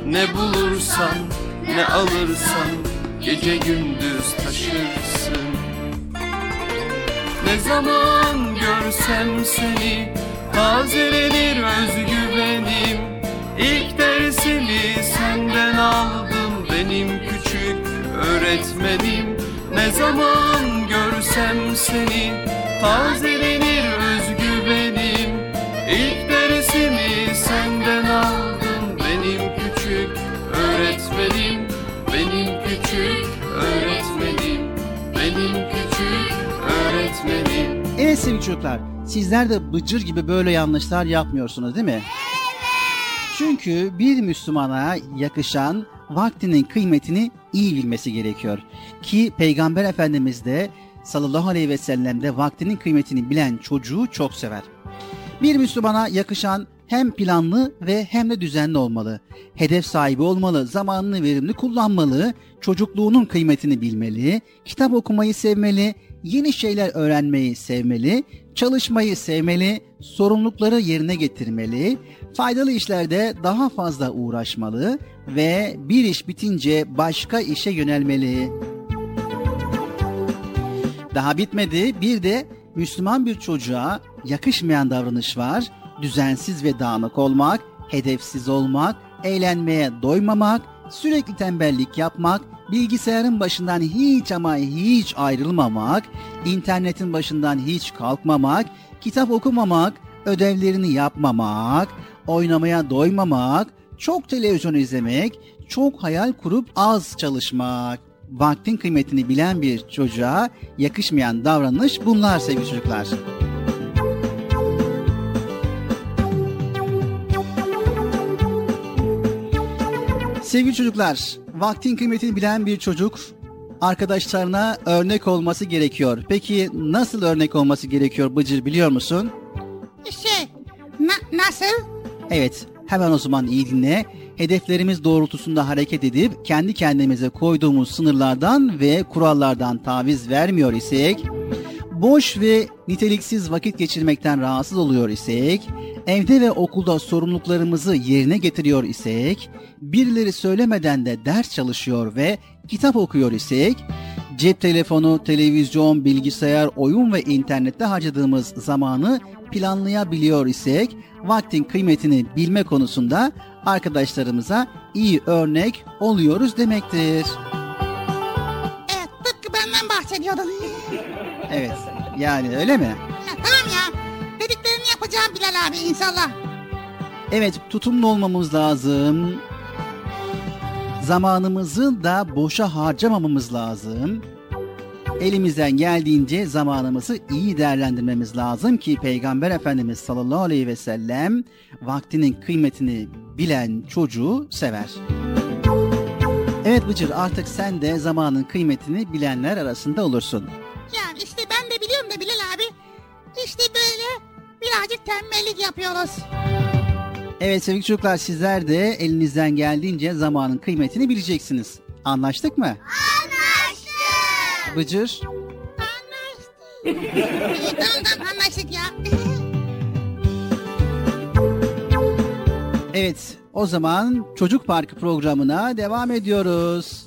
Ne bulursan ne alırsan Gece gündüz taşırsın. Ne zaman görsem seni Tazelenir özgüvenim. İlk dersimi senden aldım Benim küçük öğretmenim. Ne zaman görsem seni Tazelenir özgüvenim. İlk dersimi Evet sevgili çocuklar sizler de bıcır gibi böyle yanlışlar yapmıyorsunuz değil mi? Çünkü bir Müslümana yakışan vaktinin kıymetini iyi bilmesi gerekiyor. Ki Peygamber Efendimiz de sallallahu aleyhi ve sellem de vaktinin kıymetini bilen çocuğu çok sever. Bir Müslümana yakışan hem planlı ve hem de düzenli olmalı. Hedef sahibi olmalı, zamanını verimli kullanmalı, çocukluğunun kıymetini bilmeli, kitap okumayı sevmeli, yeni şeyler öğrenmeyi sevmeli, çalışmayı sevmeli, sorumlulukları yerine getirmeli, faydalı işlerde daha fazla uğraşmalı ve bir iş bitince başka işe yönelmeli. Daha bitmedi. Bir de Müslüman bir çocuğa yakışmayan davranış var. Düzensiz ve dağınık olmak, hedefsiz olmak, eğlenmeye doymamak, sürekli tembellik yapmak, bilgisayarın başından hiç ama hiç ayrılmamak, internetin başından hiç kalkmamak, kitap okumamak, ödevlerini yapmamak, oynamaya doymamak, çok televizyon izlemek, çok hayal kurup az çalışmak. Vaktin kıymetini bilen bir çocuğa yakışmayan davranış bunlar sevgili çocuklar. Sevgili çocuklar, vaktin kıymetini bilen bir çocuk arkadaşlarına örnek olması gerekiyor. Peki nasıl örnek olması gerekiyor Bıcır biliyor musun? Şey, na- nasıl? Evet, hemen o zaman iyi dinle. Hedeflerimiz doğrultusunda hareket edip kendi kendimize koyduğumuz sınırlardan ve kurallardan taviz vermiyor isek, boş ve niteliksiz vakit geçirmekten rahatsız oluyor isek, evde ve okulda sorumluluklarımızı yerine getiriyor isek, birileri söylemeden de ders çalışıyor ve kitap okuyor isek, cep telefonu, televizyon, bilgisayar, oyun ve internette harcadığımız zamanı planlayabiliyor isek, vaktin kıymetini bilme konusunda arkadaşlarımıza iyi örnek oluyoruz demektir. Evet, tıpkı benden bahsediyordun. Evet, yani öyle mi? Ya, tamam ya. Dediklerini yapacağım Bilal abi inşallah. Evet, tutumlu olmamız lazım. Zamanımızı da boşa harcamamamız lazım. Elimizden geldiğince zamanımızı iyi değerlendirmemiz lazım ki Peygamber Efendimiz sallallahu aleyhi ve sellem vaktinin kıymetini bilen çocuğu sever. Evet Bıcır artık sen de zamanın kıymetini bilenler arasında olursun. Ya işte ben de biliyorum da Bilal abi. İşte böyle birazcık tembellik yapıyoruz. Evet sevgili çocuklar sizler de elinizden geldiğince zamanın kıymetini bileceksiniz. Anlaştık mı? Anlaştık. Bıcır. İyi tamam tamam anlaştık ya. Evet o zaman Çocuk Parkı programına devam ediyoruz.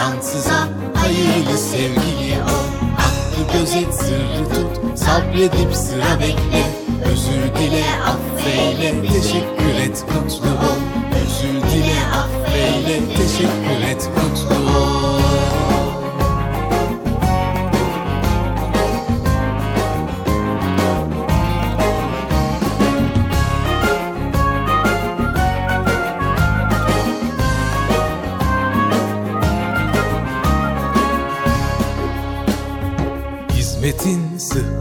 cansıza, hayırlı sevgili ol. Hakkı gözet, sırrı tut, sabredip sıra bekle. Özür dile, affeyle, teşekkür et, mutlu ol. Özür dile, affeyle, teşekkür et, mutlu ol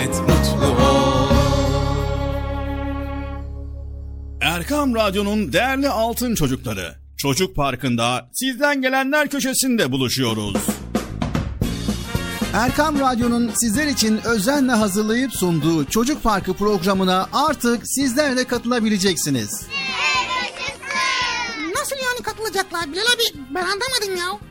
et, Erkam Radyo'nun değerli altın çocukları. Çocuk Parkı'nda sizden gelenler köşesinde buluşuyoruz. Erkam Radyo'nun sizler için özenle hazırlayıp sunduğu Çocuk Parkı programına artık sizler de katılabileceksiniz. Nasıl yani katılacaklar Bilal abi? Ben anlamadım ya.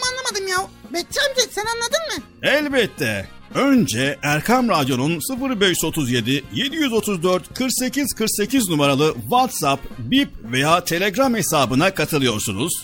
anlamadım ya. Bekçi amca sen anladın mı? Elbette. Önce Erkam Radyo'nun 0537 734 48 48 numaralı WhatsApp, Bip veya Telegram hesabına katılıyorsunuz.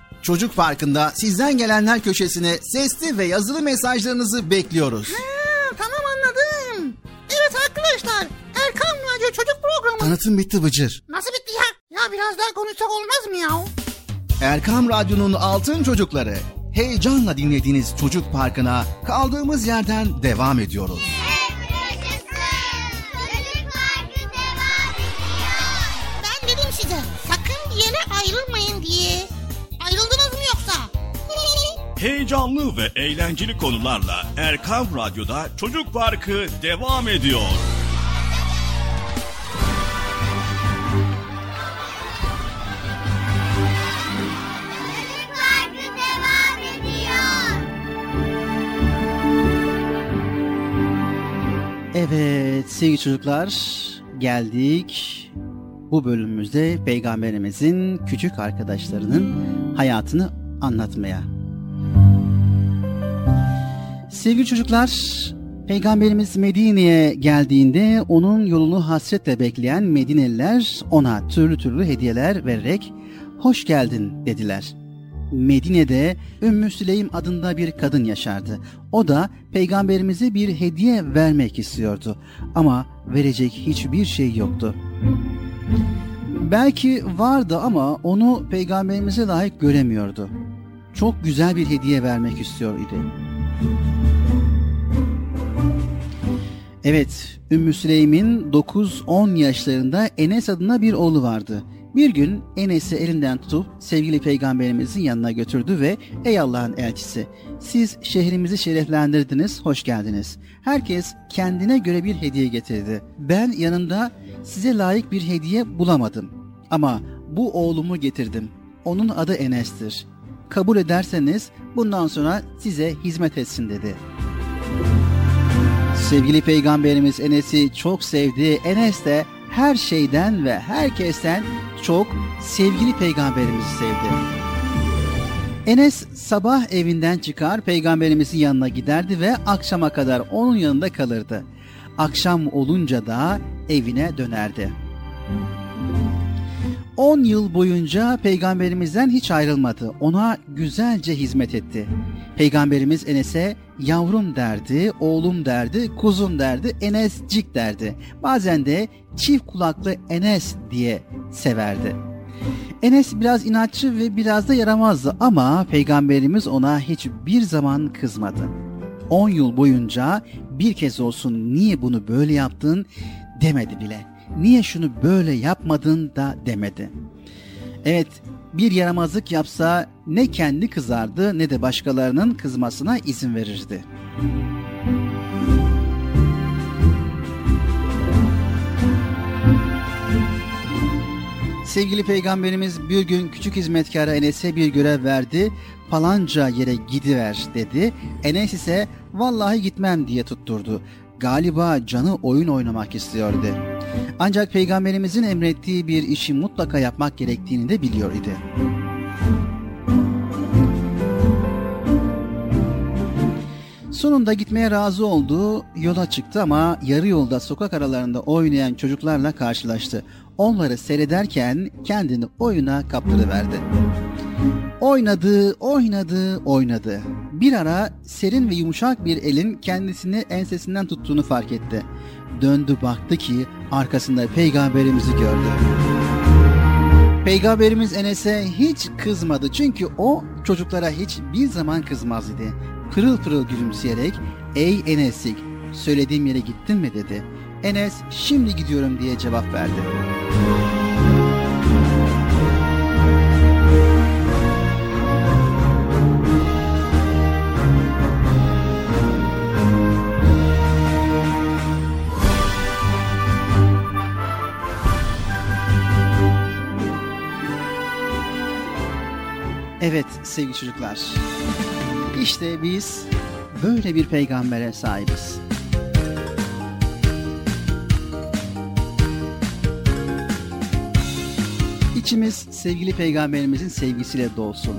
Çocuk Parkı'nda sizden gelenler köşesine sesli ve yazılı mesajlarınızı bekliyoruz. Ha, tamam anladım. Evet arkadaşlar Erkan Radyo Çocuk Programı. Tanıtım bitti Bıcır. Nasıl bitti ya? Ya biraz daha konuşsak olmaz mı ya? Erkam Radyo'nun altın çocukları. Heyecanla dinlediğiniz Çocuk Parkı'na kaldığımız yerden devam ediyoruz. Ben dedim size sakın bir yere ayrılmayın diye. Ayrıldınız mı yoksa? Heyecanlı ve eğlenceli konularla Erkam Radyo'da Çocuk Parkı devam ediyor. Evet sevgili çocuklar geldik bu bölümümüzde peygamberimizin küçük arkadaşlarının hayatını anlatmaya. Sevgili çocuklar Peygamberimiz Medine'ye geldiğinde onun yolunu hasretle bekleyen Medineliler ona türlü türlü hediyeler vererek hoş geldin dediler. Medine'de Ümmü Süleym adında bir kadın yaşardı. O da peygamberimize bir hediye vermek istiyordu ama verecek hiçbir şey yoktu. Belki vardı ama onu peygamberimize layık göremiyordu. Çok güzel bir hediye vermek istiyor idi. Evet, Ümmü Süleym'in 9-10 yaşlarında Enes adına bir oğlu vardı. Bir gün Enes'i elinden tutup sevgili peygamberimizin yanına götürdü ve ''Ey Allah'ın elçisi, siz şehrimizi şereflendirdiniz, hoş geldiniz. Herkes kendine göre bir hediye getirdi. Ben yanında size layık bir hediye bulamadım. Ama bu oğlumu getirdim. Onun adı Enes'tir. Kabul ederseniz bundan sonra size hizmet etsin dedi. Sevgili peygamberimiz Enes'i çok sevdi. Enes de her şeyden ve herkesten çok sevgili peygamberimizi sevdi. Enes sabah evinden çıkar peygamberimizin yanına giderdi ve akşama kadar onun yanında kalırdı. Akşam olunca da evine dönerdi. 10 yıl boyunca peygamberimizden hiç ayrılmadı. Ona güzelce hizmet etti. Peygamberimiz Enes'e yavrum derdi, oğlum derdi, kuzum derdi, Enescik derdi. Bazen de çift kulaklı Enes diye severdi. Enes biraz inatçı ve biraz da yaramazdı ama peygamberimiz ona hiçbir zaman kızmadı. 10 yıl boyunca bir kez olsun niye bunu böyle yaptın demedi bile niye şunu böyle yapmadın da demedi. Evet bir yaramazlık yapsa ne kendi kızardı ne de başkalarının kızmasına izin verirdi. Sevgili peygamberimiz bir gün küçük hizmetkara Enes'e bir görev verdi. Falanca yere gidiver dedi. Enes ise vallahi gitmem diye tutturdu. Galiba canı oyun oynamak istiyordu. Ancak peygamberimizin emrettiği bir işi mutlaka yapmak gerektiğini de biliyor idi. Sonunda gitmeye razı oldu, yola çıktı ama yarı yolda sokak aralarında oynayan çocuklarla karşılaştı. Onları seyrederken kendini oyuna kaptırıverdi. Oynadı, oynadı, oynadı. Bir ara serin ve yumuşak bir elin kendisini ensesinden tuttuğunu fark etti. Döndü baktı ki arkasında peygamberimizi gördü. Peygamberimiz Enes'e hiç kızmadı çünkü o çocuklara hiç bir zaman kızmaz idi. Pırıl pırıl gülümseyerek ''Ey Enes'ik söylediğim yere gittin mi?'' dedi. Enes ''Şimdi gidiyorum'' diye cevap verdi. Evet sevgili çocuklar. İşte biz böyle bir peygambere sahibiz. İçimiz sevgili peygamberimizin sevgisiyle dolsun.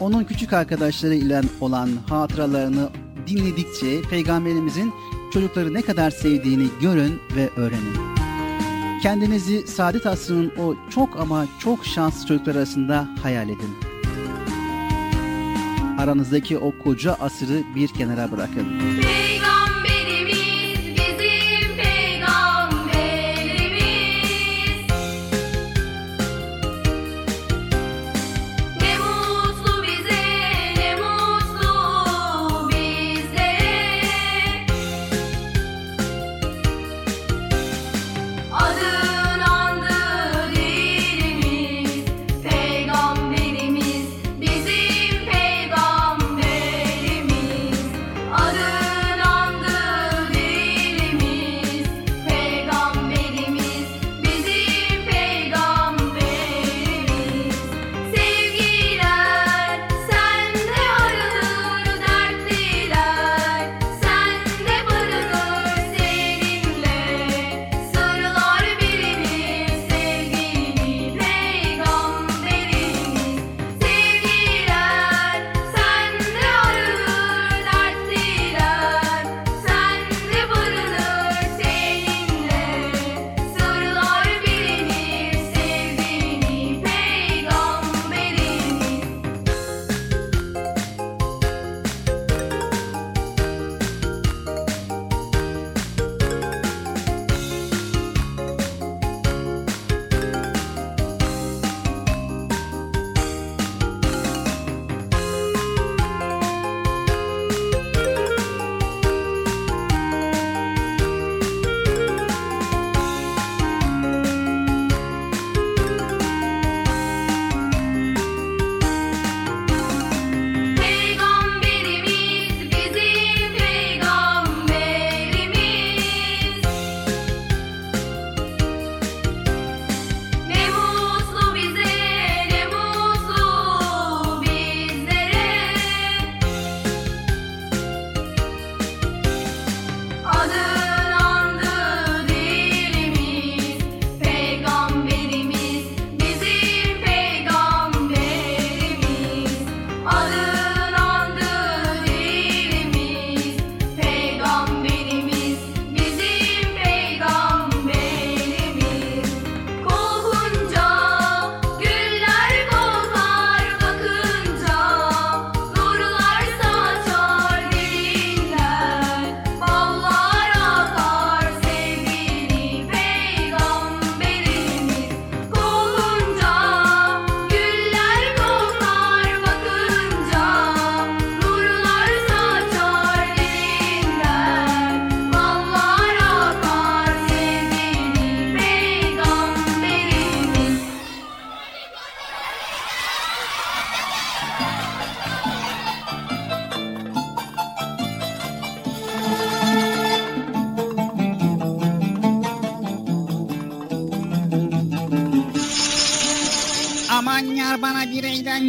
Onun küçük arkadaşları ile olan hatıralarını dinledikçe peygamberimizin çocukları ne kadar sevdiğini görün ve öğrenin. Kendinizi saadet asrının o çok ama çok şanslı çocuklar arasında hayal edin aranızdaki o koca asırı bir kenara bırakın.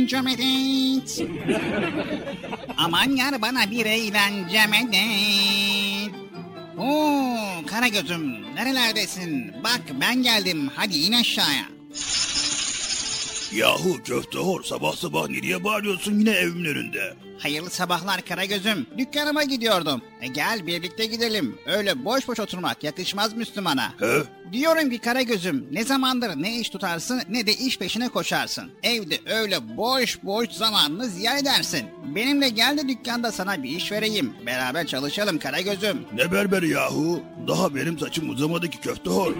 Eğlence medet. Aman yar bana bir eğlence medet. Oo Karagöz'üm nerelerdesin? Bak ben geldim hadi in aşağıya. Yahu köfte hor sabah sabah nereye bağırıyorsun yine evimin önünde? Hayırlı sabahlar Karagöz'üm. Dükkanıma gidiyordum. E gel birlikte gidelim. Öyle boş boş oturmak yakışmaz Müslümana. He? Diyorum ki Karagöz'üm ne zamandır ne iş tutarsın ne de iş peşine koşarsın. Evde öyle boş boş zamanını ziyan edersin. Benimle gel de dükkanda sana bir iş vereyim. Beraber çalışalım Karagöz'üm. Ne berberi yahu? Daha benim saçım uzamadı ki köfte hor.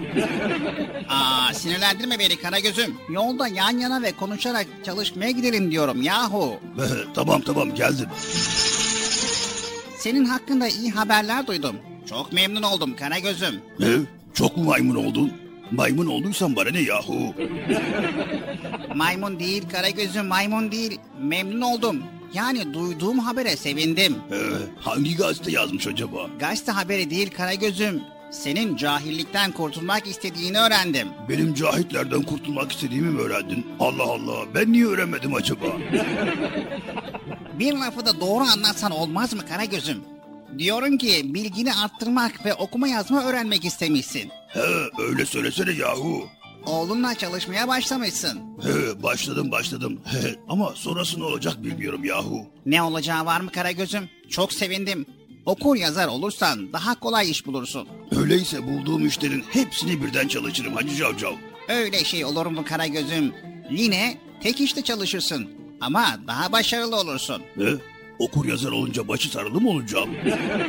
Aa sinirlendirme beni Karagöz'üm. Yolda yan yana ve konuşarak çalışmaya gidelim diyorum yahu. tamam tamam geldim. Senin hakkında iyi haberler duydum. Çok memnun oldum Karagöz'üm. Ne? Çok mu maymun oldun? Maymun olduysan bana ne yahu? maymun değil Karagöz'üm maymun değil. Memnun oldum. Yani duyduğum habere sevindim. Ee, hangi gazete yazmış acaba? Gazete haberi değil Karagöz'üm. Senin cahillikten kurtulmak istediğini öğrendim. Benim cahitlerden kurtulmak istediğimi mi öğrendin? Allah Allah ben niye öğrenmedim acaba? Bir lafı da doğru anlatsan olmaz mı Karagöz'üm? Diyorum ki bilgini arttırmak ve okuma yazma öğrenmek istemişsin. He öyle söylesene yahu. Oğlunla çalışmaya başlamışsın. He başladım başladım. He, ama sonrası ne olacak bilmiyorum yahu. Ne olacağı var mı Karagöz'üm? Çok sevindim. Okur yazar olursan daha kolay iş bulursun. Öyleyse bulduğum işlerin hepsini birden çalışırım Hacı Cavcav. Öyle şey olur mu Karagöz'üm? Yine tek işte çalışırsın ama daha başarılı olursun. Ne? Okur yazar olunca başı sarılı mı olacağım?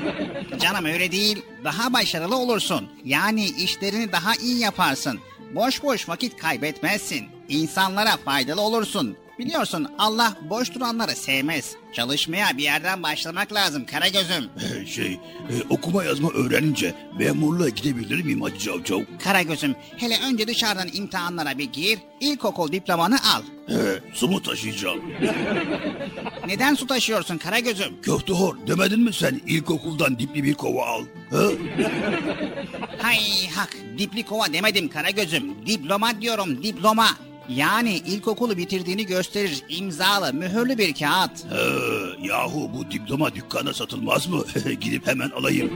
Canım öyle değil. Daha başarılı olursun. Yani işlerini daha iyi yaparsın. Boş boş vakit kaybetmezsin. İnsanlara faydalı olursun. Biliyorsun Allah boş duranları sevmez. Çalışmaya bir yerden başlamak lazım Karagöz'üm. şey, e, okuma yazma öğrenince memurluğa gidebilir miyim Hacı Cavcav? Karagöz'üm hele önce dışarıdan imtihanlara bir gir, ilkokul diplomanı al. He, su mu taşıyacağım? Neden su taşıyorsun Karagöz'üm? Köfte hor demedin mi sen ilkokuldan dipli bir kova al? He? Hay hak dipli kova demedim Karagöz'üm. Diploma diyorum diploma. Yani ilkokulu bitirdiğini gösterir imzalı mühürlü bir kağıt. He, yahu bu diploma dükkana satılmaz mı? Gidip hemen alayım.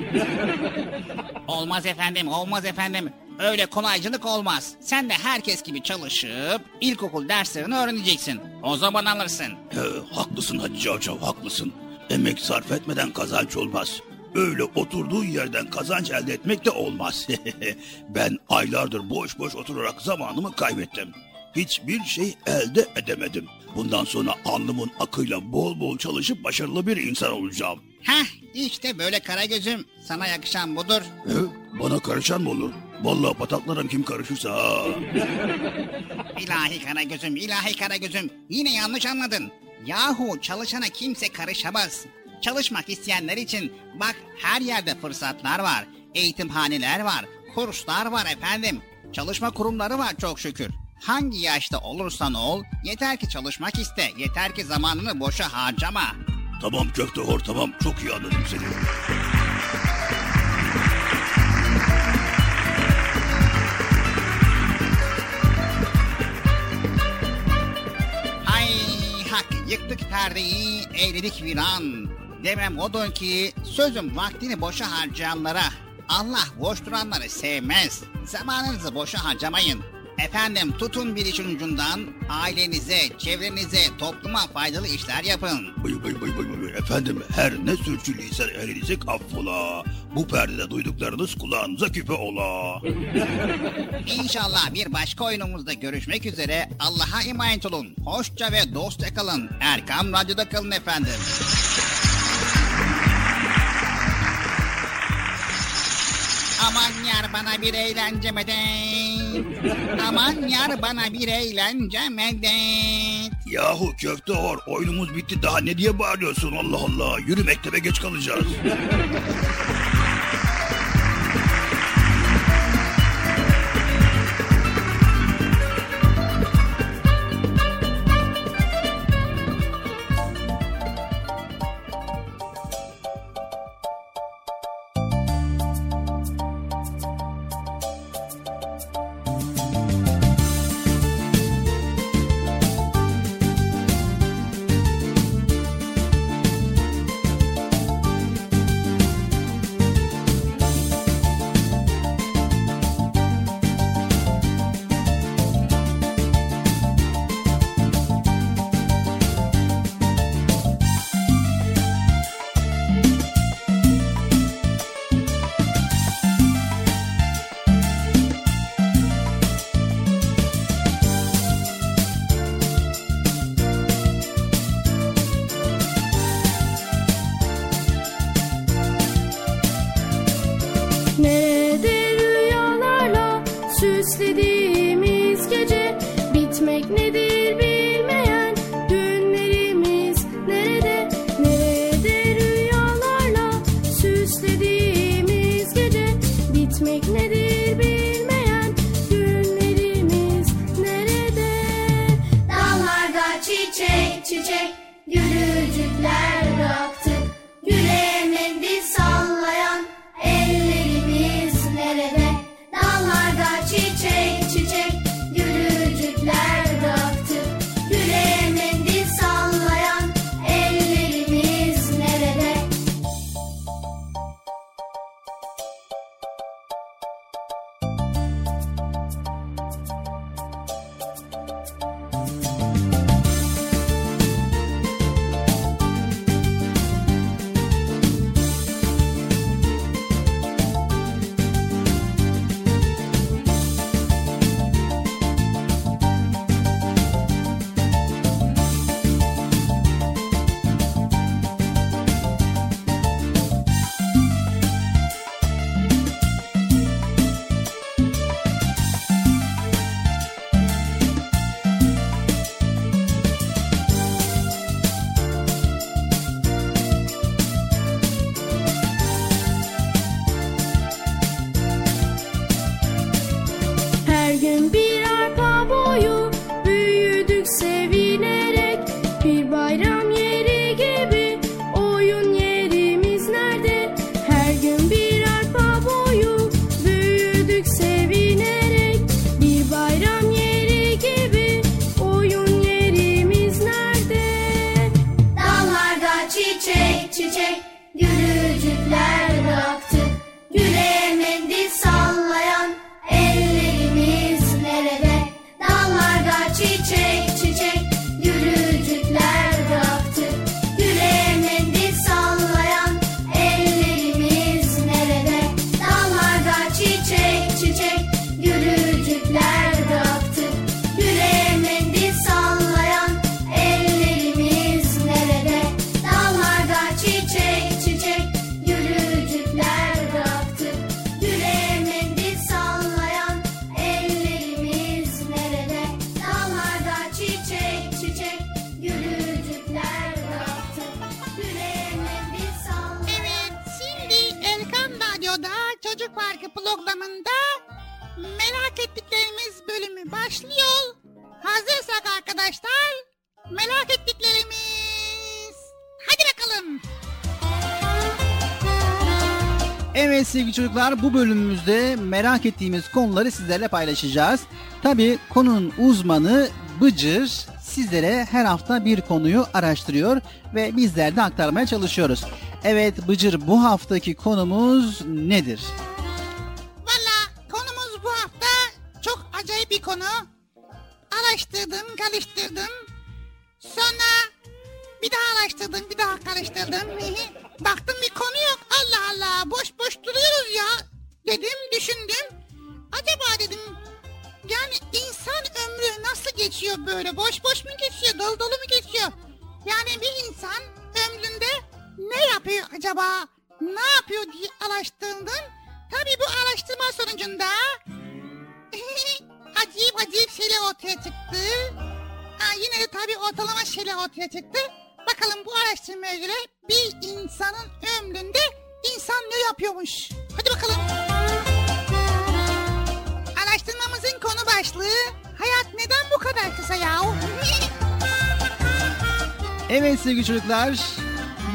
olmaz efendim olmaz efendim. Öyle kolaycılık olmaz. Sen de herkes gibi çalışıp ilkokul derslerini öğreneceksin. O zaman alırsın. He, haklısın Hacı Cavcav haklısın. Emek sarf etmeden kazanç olmaz. Öyle oturduğu yerden kazanç elde etmek de olmaz. ben aylardır boş boş oturarak zamanımı kaybettim hiçbir şey elde edemedim. Bundan sonra alnımın akıyla bol bol çalışıp başarılı bir insan olacağım. Heh işte böyle kara gözüm. Sana yakışan budur. He, bana karışan mı olur? Vallahi pataklarım kim karışırsa ha. ilahi kara gözüm, ilahi kara gözüm. Yine yanlış anladın. Yahu çalışana kimse karışamaz. Çalışmak isteyenler için bak her yerde fırsatlar var. Eğitimhaneler var, kurslar var efendim. Çalışma kurumları var çok şükür. Hangi yaşta olursan ol, yeter ki çalışmak iste, yeter ki zamanını boşa harcama. Tamam köfte hor tamam, çok iyi anladım seni. Hay hak yıktık perdeyi, eğledik viran. Demem odur ki sözüm vaktini boşa harcayanlara Allah boş duranları sevmez. Zamanınızı boşa harcamayın. Efendim tutun bir işin ucundan ailenize, çevrenize, topluma faydalı işler yapın. Bıy bıy bıy bıy bıy. Efendim her ne sürçüliysem elinize affola. Bu perdede duyduklarınız kulağınıza küpe ola. İnşallah bir başka oyunumuzda görüşmek üzere. Allah'a emanet olun. Hoşça ve dostça kalın. Erkam Radyo'da kalın efendim. Aman yar bana bir eğlence medet. Aman yar bana bir eğlence medet. Yahu köfte or oyunumuz bitti daha ne diye bağırıyorsun Allah Allah. Yürü mektebe geç kalacağız. Sevgili çocuklar bu bölümümüzde merak ettiğimiz konuları sizlerle paylaşacağız. Tabi konunun uzmanı Bıcır sizlere her hafta bir konuyu araştırıyor ve bizler de aktarmaya çalışıyoruz. Evet Bıcır bu haftaki konumuz nedir? Valla konumuz bu hafta çok acayip bir konu. Araştırdım, karıştırdım. Sonra bir daha araştırdım, bir daha karıştırdım. Baktım bir konu yok. Allah Allah boş boş duruyoruz ya. Dedim, düşündüm. Acaba dedim yani insan ömrü nasıl geçiyor böyle? Boş boş mu geçiyor, dolu dolu mu geçiyor? Yani bir insan ömründe ne yapıyor acaba? Ne yapıyor diye araştırdım. Tabii bu araştırma sonucunda acayip acayip şeyler ortaya çıktı. Ha, yine de tabii ortalama şeyler ortaya çıktı. Bakalım bu araştırmaya göre bir insanın ömründe insan ne yapıyormuş? Hadi bakalım. Araştırmamızın konu başlığı hayat neden bu kadar kısa ya? Evet sevgili çocuklar,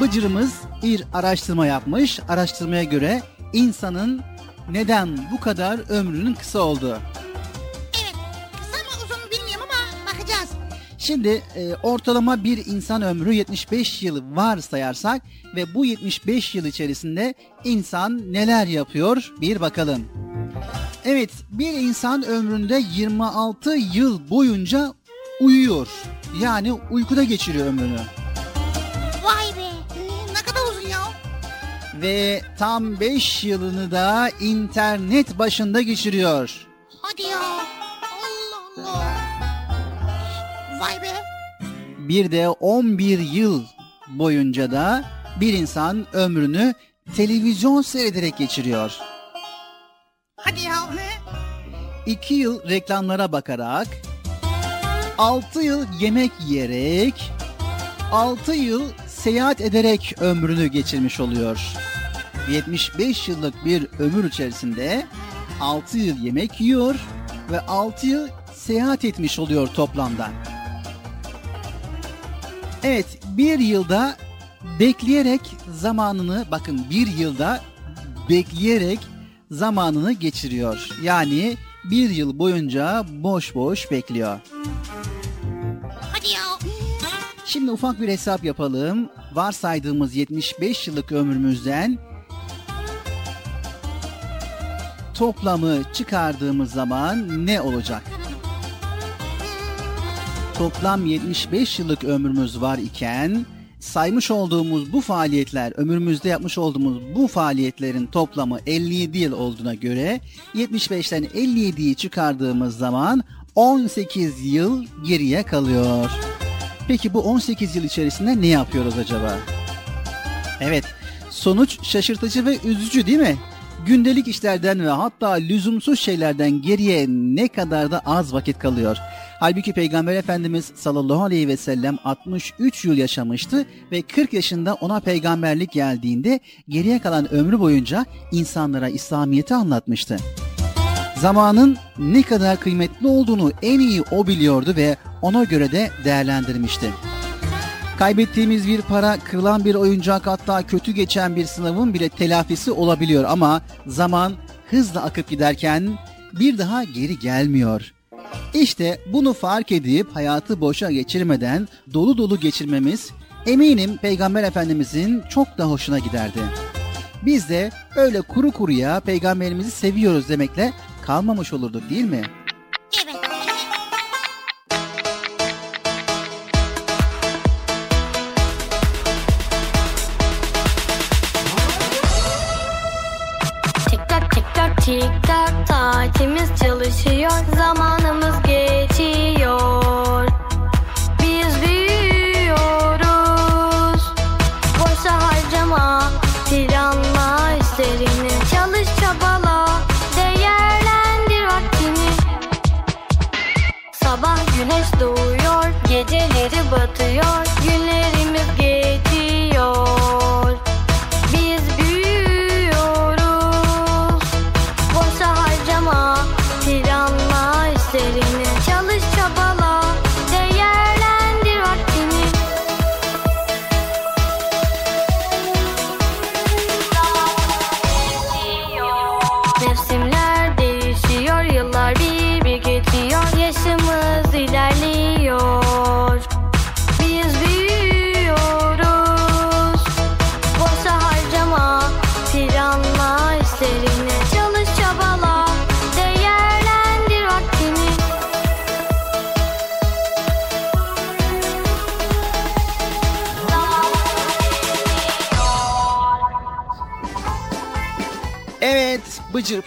Bıcır'ımız bir araştırma yapmış. Araştırmaya göre insanın neden bu kadar ömrünün kısa olduğu. Şimdi e, ortalama bir insan ömrü 75 yıl var sayarsak ve bu 75 yıl içerisinde insan neler yapıyor bir bakalım. Evet bir insan ömründe 26 yıl boyunca uyuyor. Yani uykuda geçiriyor ömrünü. Vay be. Ne kadar uzun ya. Ve tam 5 yılını da internet başında geçiriyor. Hadi ya. Allah Allah. Vay be. Bir de 11 yıl boyunca da bir insan ömrünü televizyon seyrederek geçiriyor. Hadi ya. He? 2 yıl reklamlara bakarak, 6 yıl yemek yiyerek, 6 yıl seyahat ederek ömrünü geçirmiş oluyor. 75 yıllık bir ömür içerisinde 6 yıl yemek yiyor ve 6 yıl seyahat etmiş oluyor toplamda. Evet bir yılda bekleyerek zamanını bakın bir yılda bekleyerek zamanını geçiriyor. Yani bir yıl boyunca boş boş bekliyor. Hadi ya. Şimdi ufak bir hesap yapalım. Varsaydığımız 75 yıllık ömrümüzden toplamı çıkardığımız zaman ne olacak? Toplam 75 yıllık ömrümüz var iken saymış olduğumuz bu faaliyetler, ömrümüzde yapmış olduğumuz bu faaliyetlerin toplamı 57 yıl olduğuna göre 75'ten 57'yi çıkardığımız zaman 18 yıl geriye kalıyor. Peki bu 18 yıl içerisinde ne yapıyoruz acaba? Evet, sonuç şaşırtıcı ve üzücü değil mi? Gündelik işlerden ve hatta lüzumsuz şeylerden geriye ne kadar da az vakit kalıyor. Halbuki Peygamber Efendimiz sallallahu aleyhi ve sellem 63 yıl yaşamıştı ve 40 yaşında ona peygamberlik geldiğinde geriye kalan ömrü boyunca insanlara İslamiyet'i anlatmıştı. Zamanın ne kadar kıymetli olduğunu en iyi o biliyordu ve ona göre de değerlendirmişti. Kaybettiğimiz bir para, kırılan bir oyuncak hatta kötü geçen bir sınavın bile telafisi olabiliyor ama zaman hızla akıp giderken bir daha geri gelmiyor. İşte bunu fark edip hayatı boşa geçirmeden dolu dolu geçirmemiz eminim Peygamber Efendimizin çok da hoşuna giderdi. Biz de öyle kuru kuruya peygamberimizi seviyoruz demekle kalmamış olurduk değil mi? Evet. Tik tak tik tak tik saatimiz çalışıyor zamanımız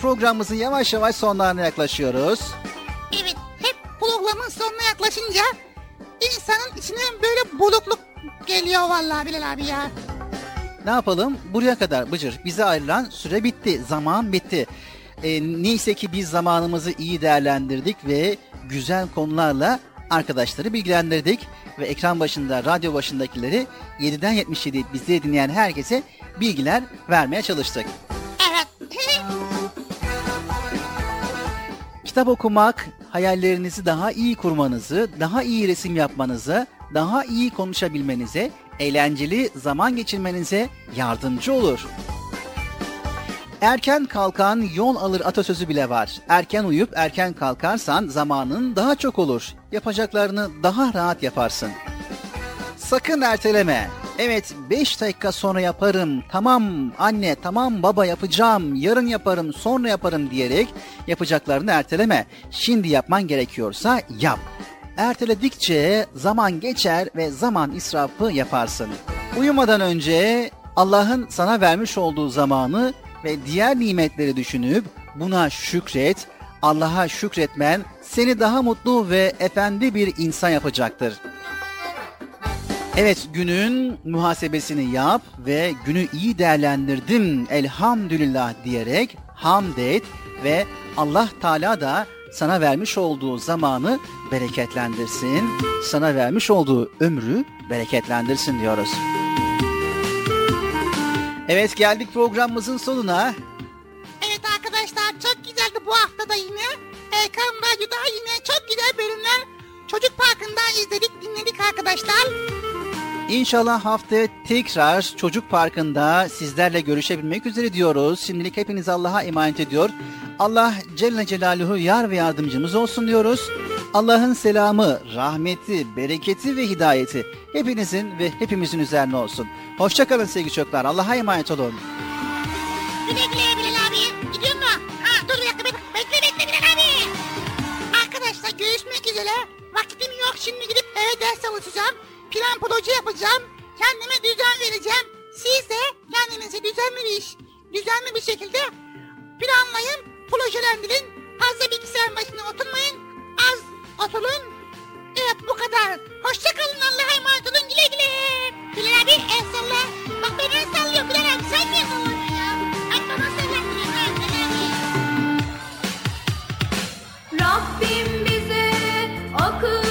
programımızın yavaş yavaş sonlarına yaklaşıyoruz. Evet. Hep programın sonuna yaklaşınca insanın içine böyle bulukluk geliyor vallahi Bilal abi ya. Ne yapalım? Buraya kadar Bıcır. Bize ayrılan süre bitti. Zaman bitti. E, neyse ki biz zamanımızı iyi değerlendirdik ve güzel konularla arkadaşları bilgilendirdik. Ve ekran başında, radyo başındakileri 7'den 77 bizi dinleyen herkese bilgiler vermeye çalıştık. Kitap okumak hayallerinizi daha iyi kurmanızı, daha iyi resim yapmanızı, daha iyi konuşabilmenize, eğlenceli zaman geçirmenize yardımcı olur. Erken kalkan yol alır atasözü bile var. Erken uyup erken kalkarsan zamanın daha çok olur. Yapacaklarını daha rahat yaparsın. Sakın erteleme. Evet 5 dakika sonra yaparım. Tamam anne, tamam baba yapacağım. Yarın yaparım, sonra yaparım diyerek yapacaklarını erteleme. Şimdi yapman gerekiyorsa yap. Erteledikçe zaman geçer ve zaman israfı yaparsın. Uyumadan önce Allah'ın sana vermiş olduğu zamanı ve diğer nimetleri düşünüp buna şükret. Allah'a şükretmen seni daha mutlu ve efendi bir insan yapacaktır. Evet günün muhasebesini yap ve günü iyi değerlendirdim elhamdülillah diyerek hamd et ve Allah Teala da sana vermiş olduğu zamanı bereketlendirsin, sana vermiş olduğu ömrü bereketlendirsin diyoruz. Evet geldik programımızın sonuna. Evet arkadaşlar çok güzeldi bu hafta da yine. Erkan Radyo'da yine çok güzel bölümler Çocuk Parkı'nda izledik dinledik arkadaşlar. İnşallah haftaya tekrar Çocuk Parkı'nda sizlerle görüşebilmek üzere diyoruz. Şimdilik hepiniz Allah'a emanet ediyor. Allah Celle Celaluhu yar ve yardımcımız olsun diyoruz. Allah'ın selamı, rahmeti, bereketi ve hidayeti hepinizin ve hepimizin üzerine olsun. Hoşçakalın sevgili çocuklar. Allah'a emanet olun. Güle güle Bilal abi. Gidiyor mu? Ha dur bir dakika bekle bekle, Bilal abi. Arkadaşlar görüşmek üzere. Vakitim yok şimdi gidip eve ders çalışacağım. Plan proje yapacağım. Kendime düzen vereceğim. Siz de kendinize düzenli bir iş, düzenli bir şekilde planlayın, projelendirin. Fazla bilgisayar başına oturmayın. Az oturun. Evet bu kadar. Hoşçakalın Allah'a emanet olun güle güle. Bilal abi el salla. Bak ben el sallıyorum Bilal abi sen niye. Rabbim bize akıl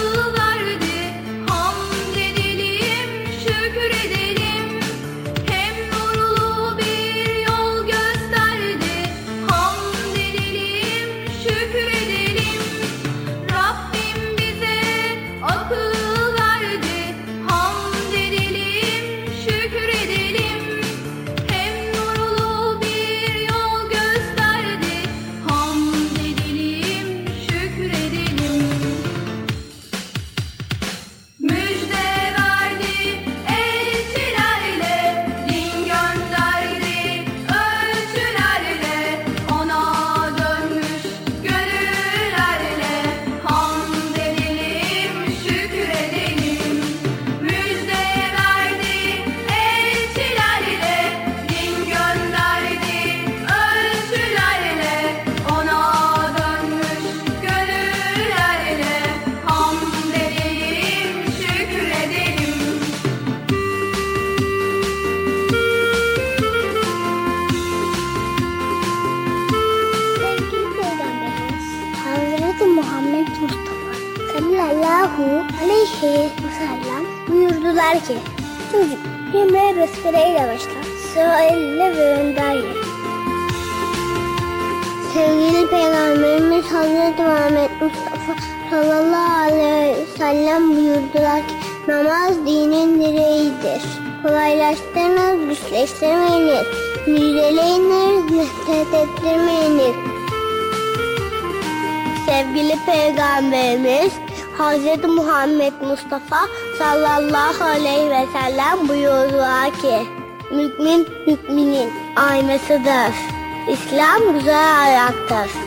ki Çocuk yemeğe besmeleyle başla. Sıra ve önden ye. Sevgili Peygamberimiz Hazreti Muhammed Mustafa sallallahu aleyhi ve sellem buyurdular ki namaz dinin direğidir. Kolaylaştırınız, güçleştirmeyiniz. Müjdeleyiniz, nefret ettirmeyiniz. Sevgili Peygamberimiz Hz. Muhammed Mustafa sallallahu aleyhi ve sellem buyurdular ki Mümin müminin aynasıdır. İslam güzel ayaktır.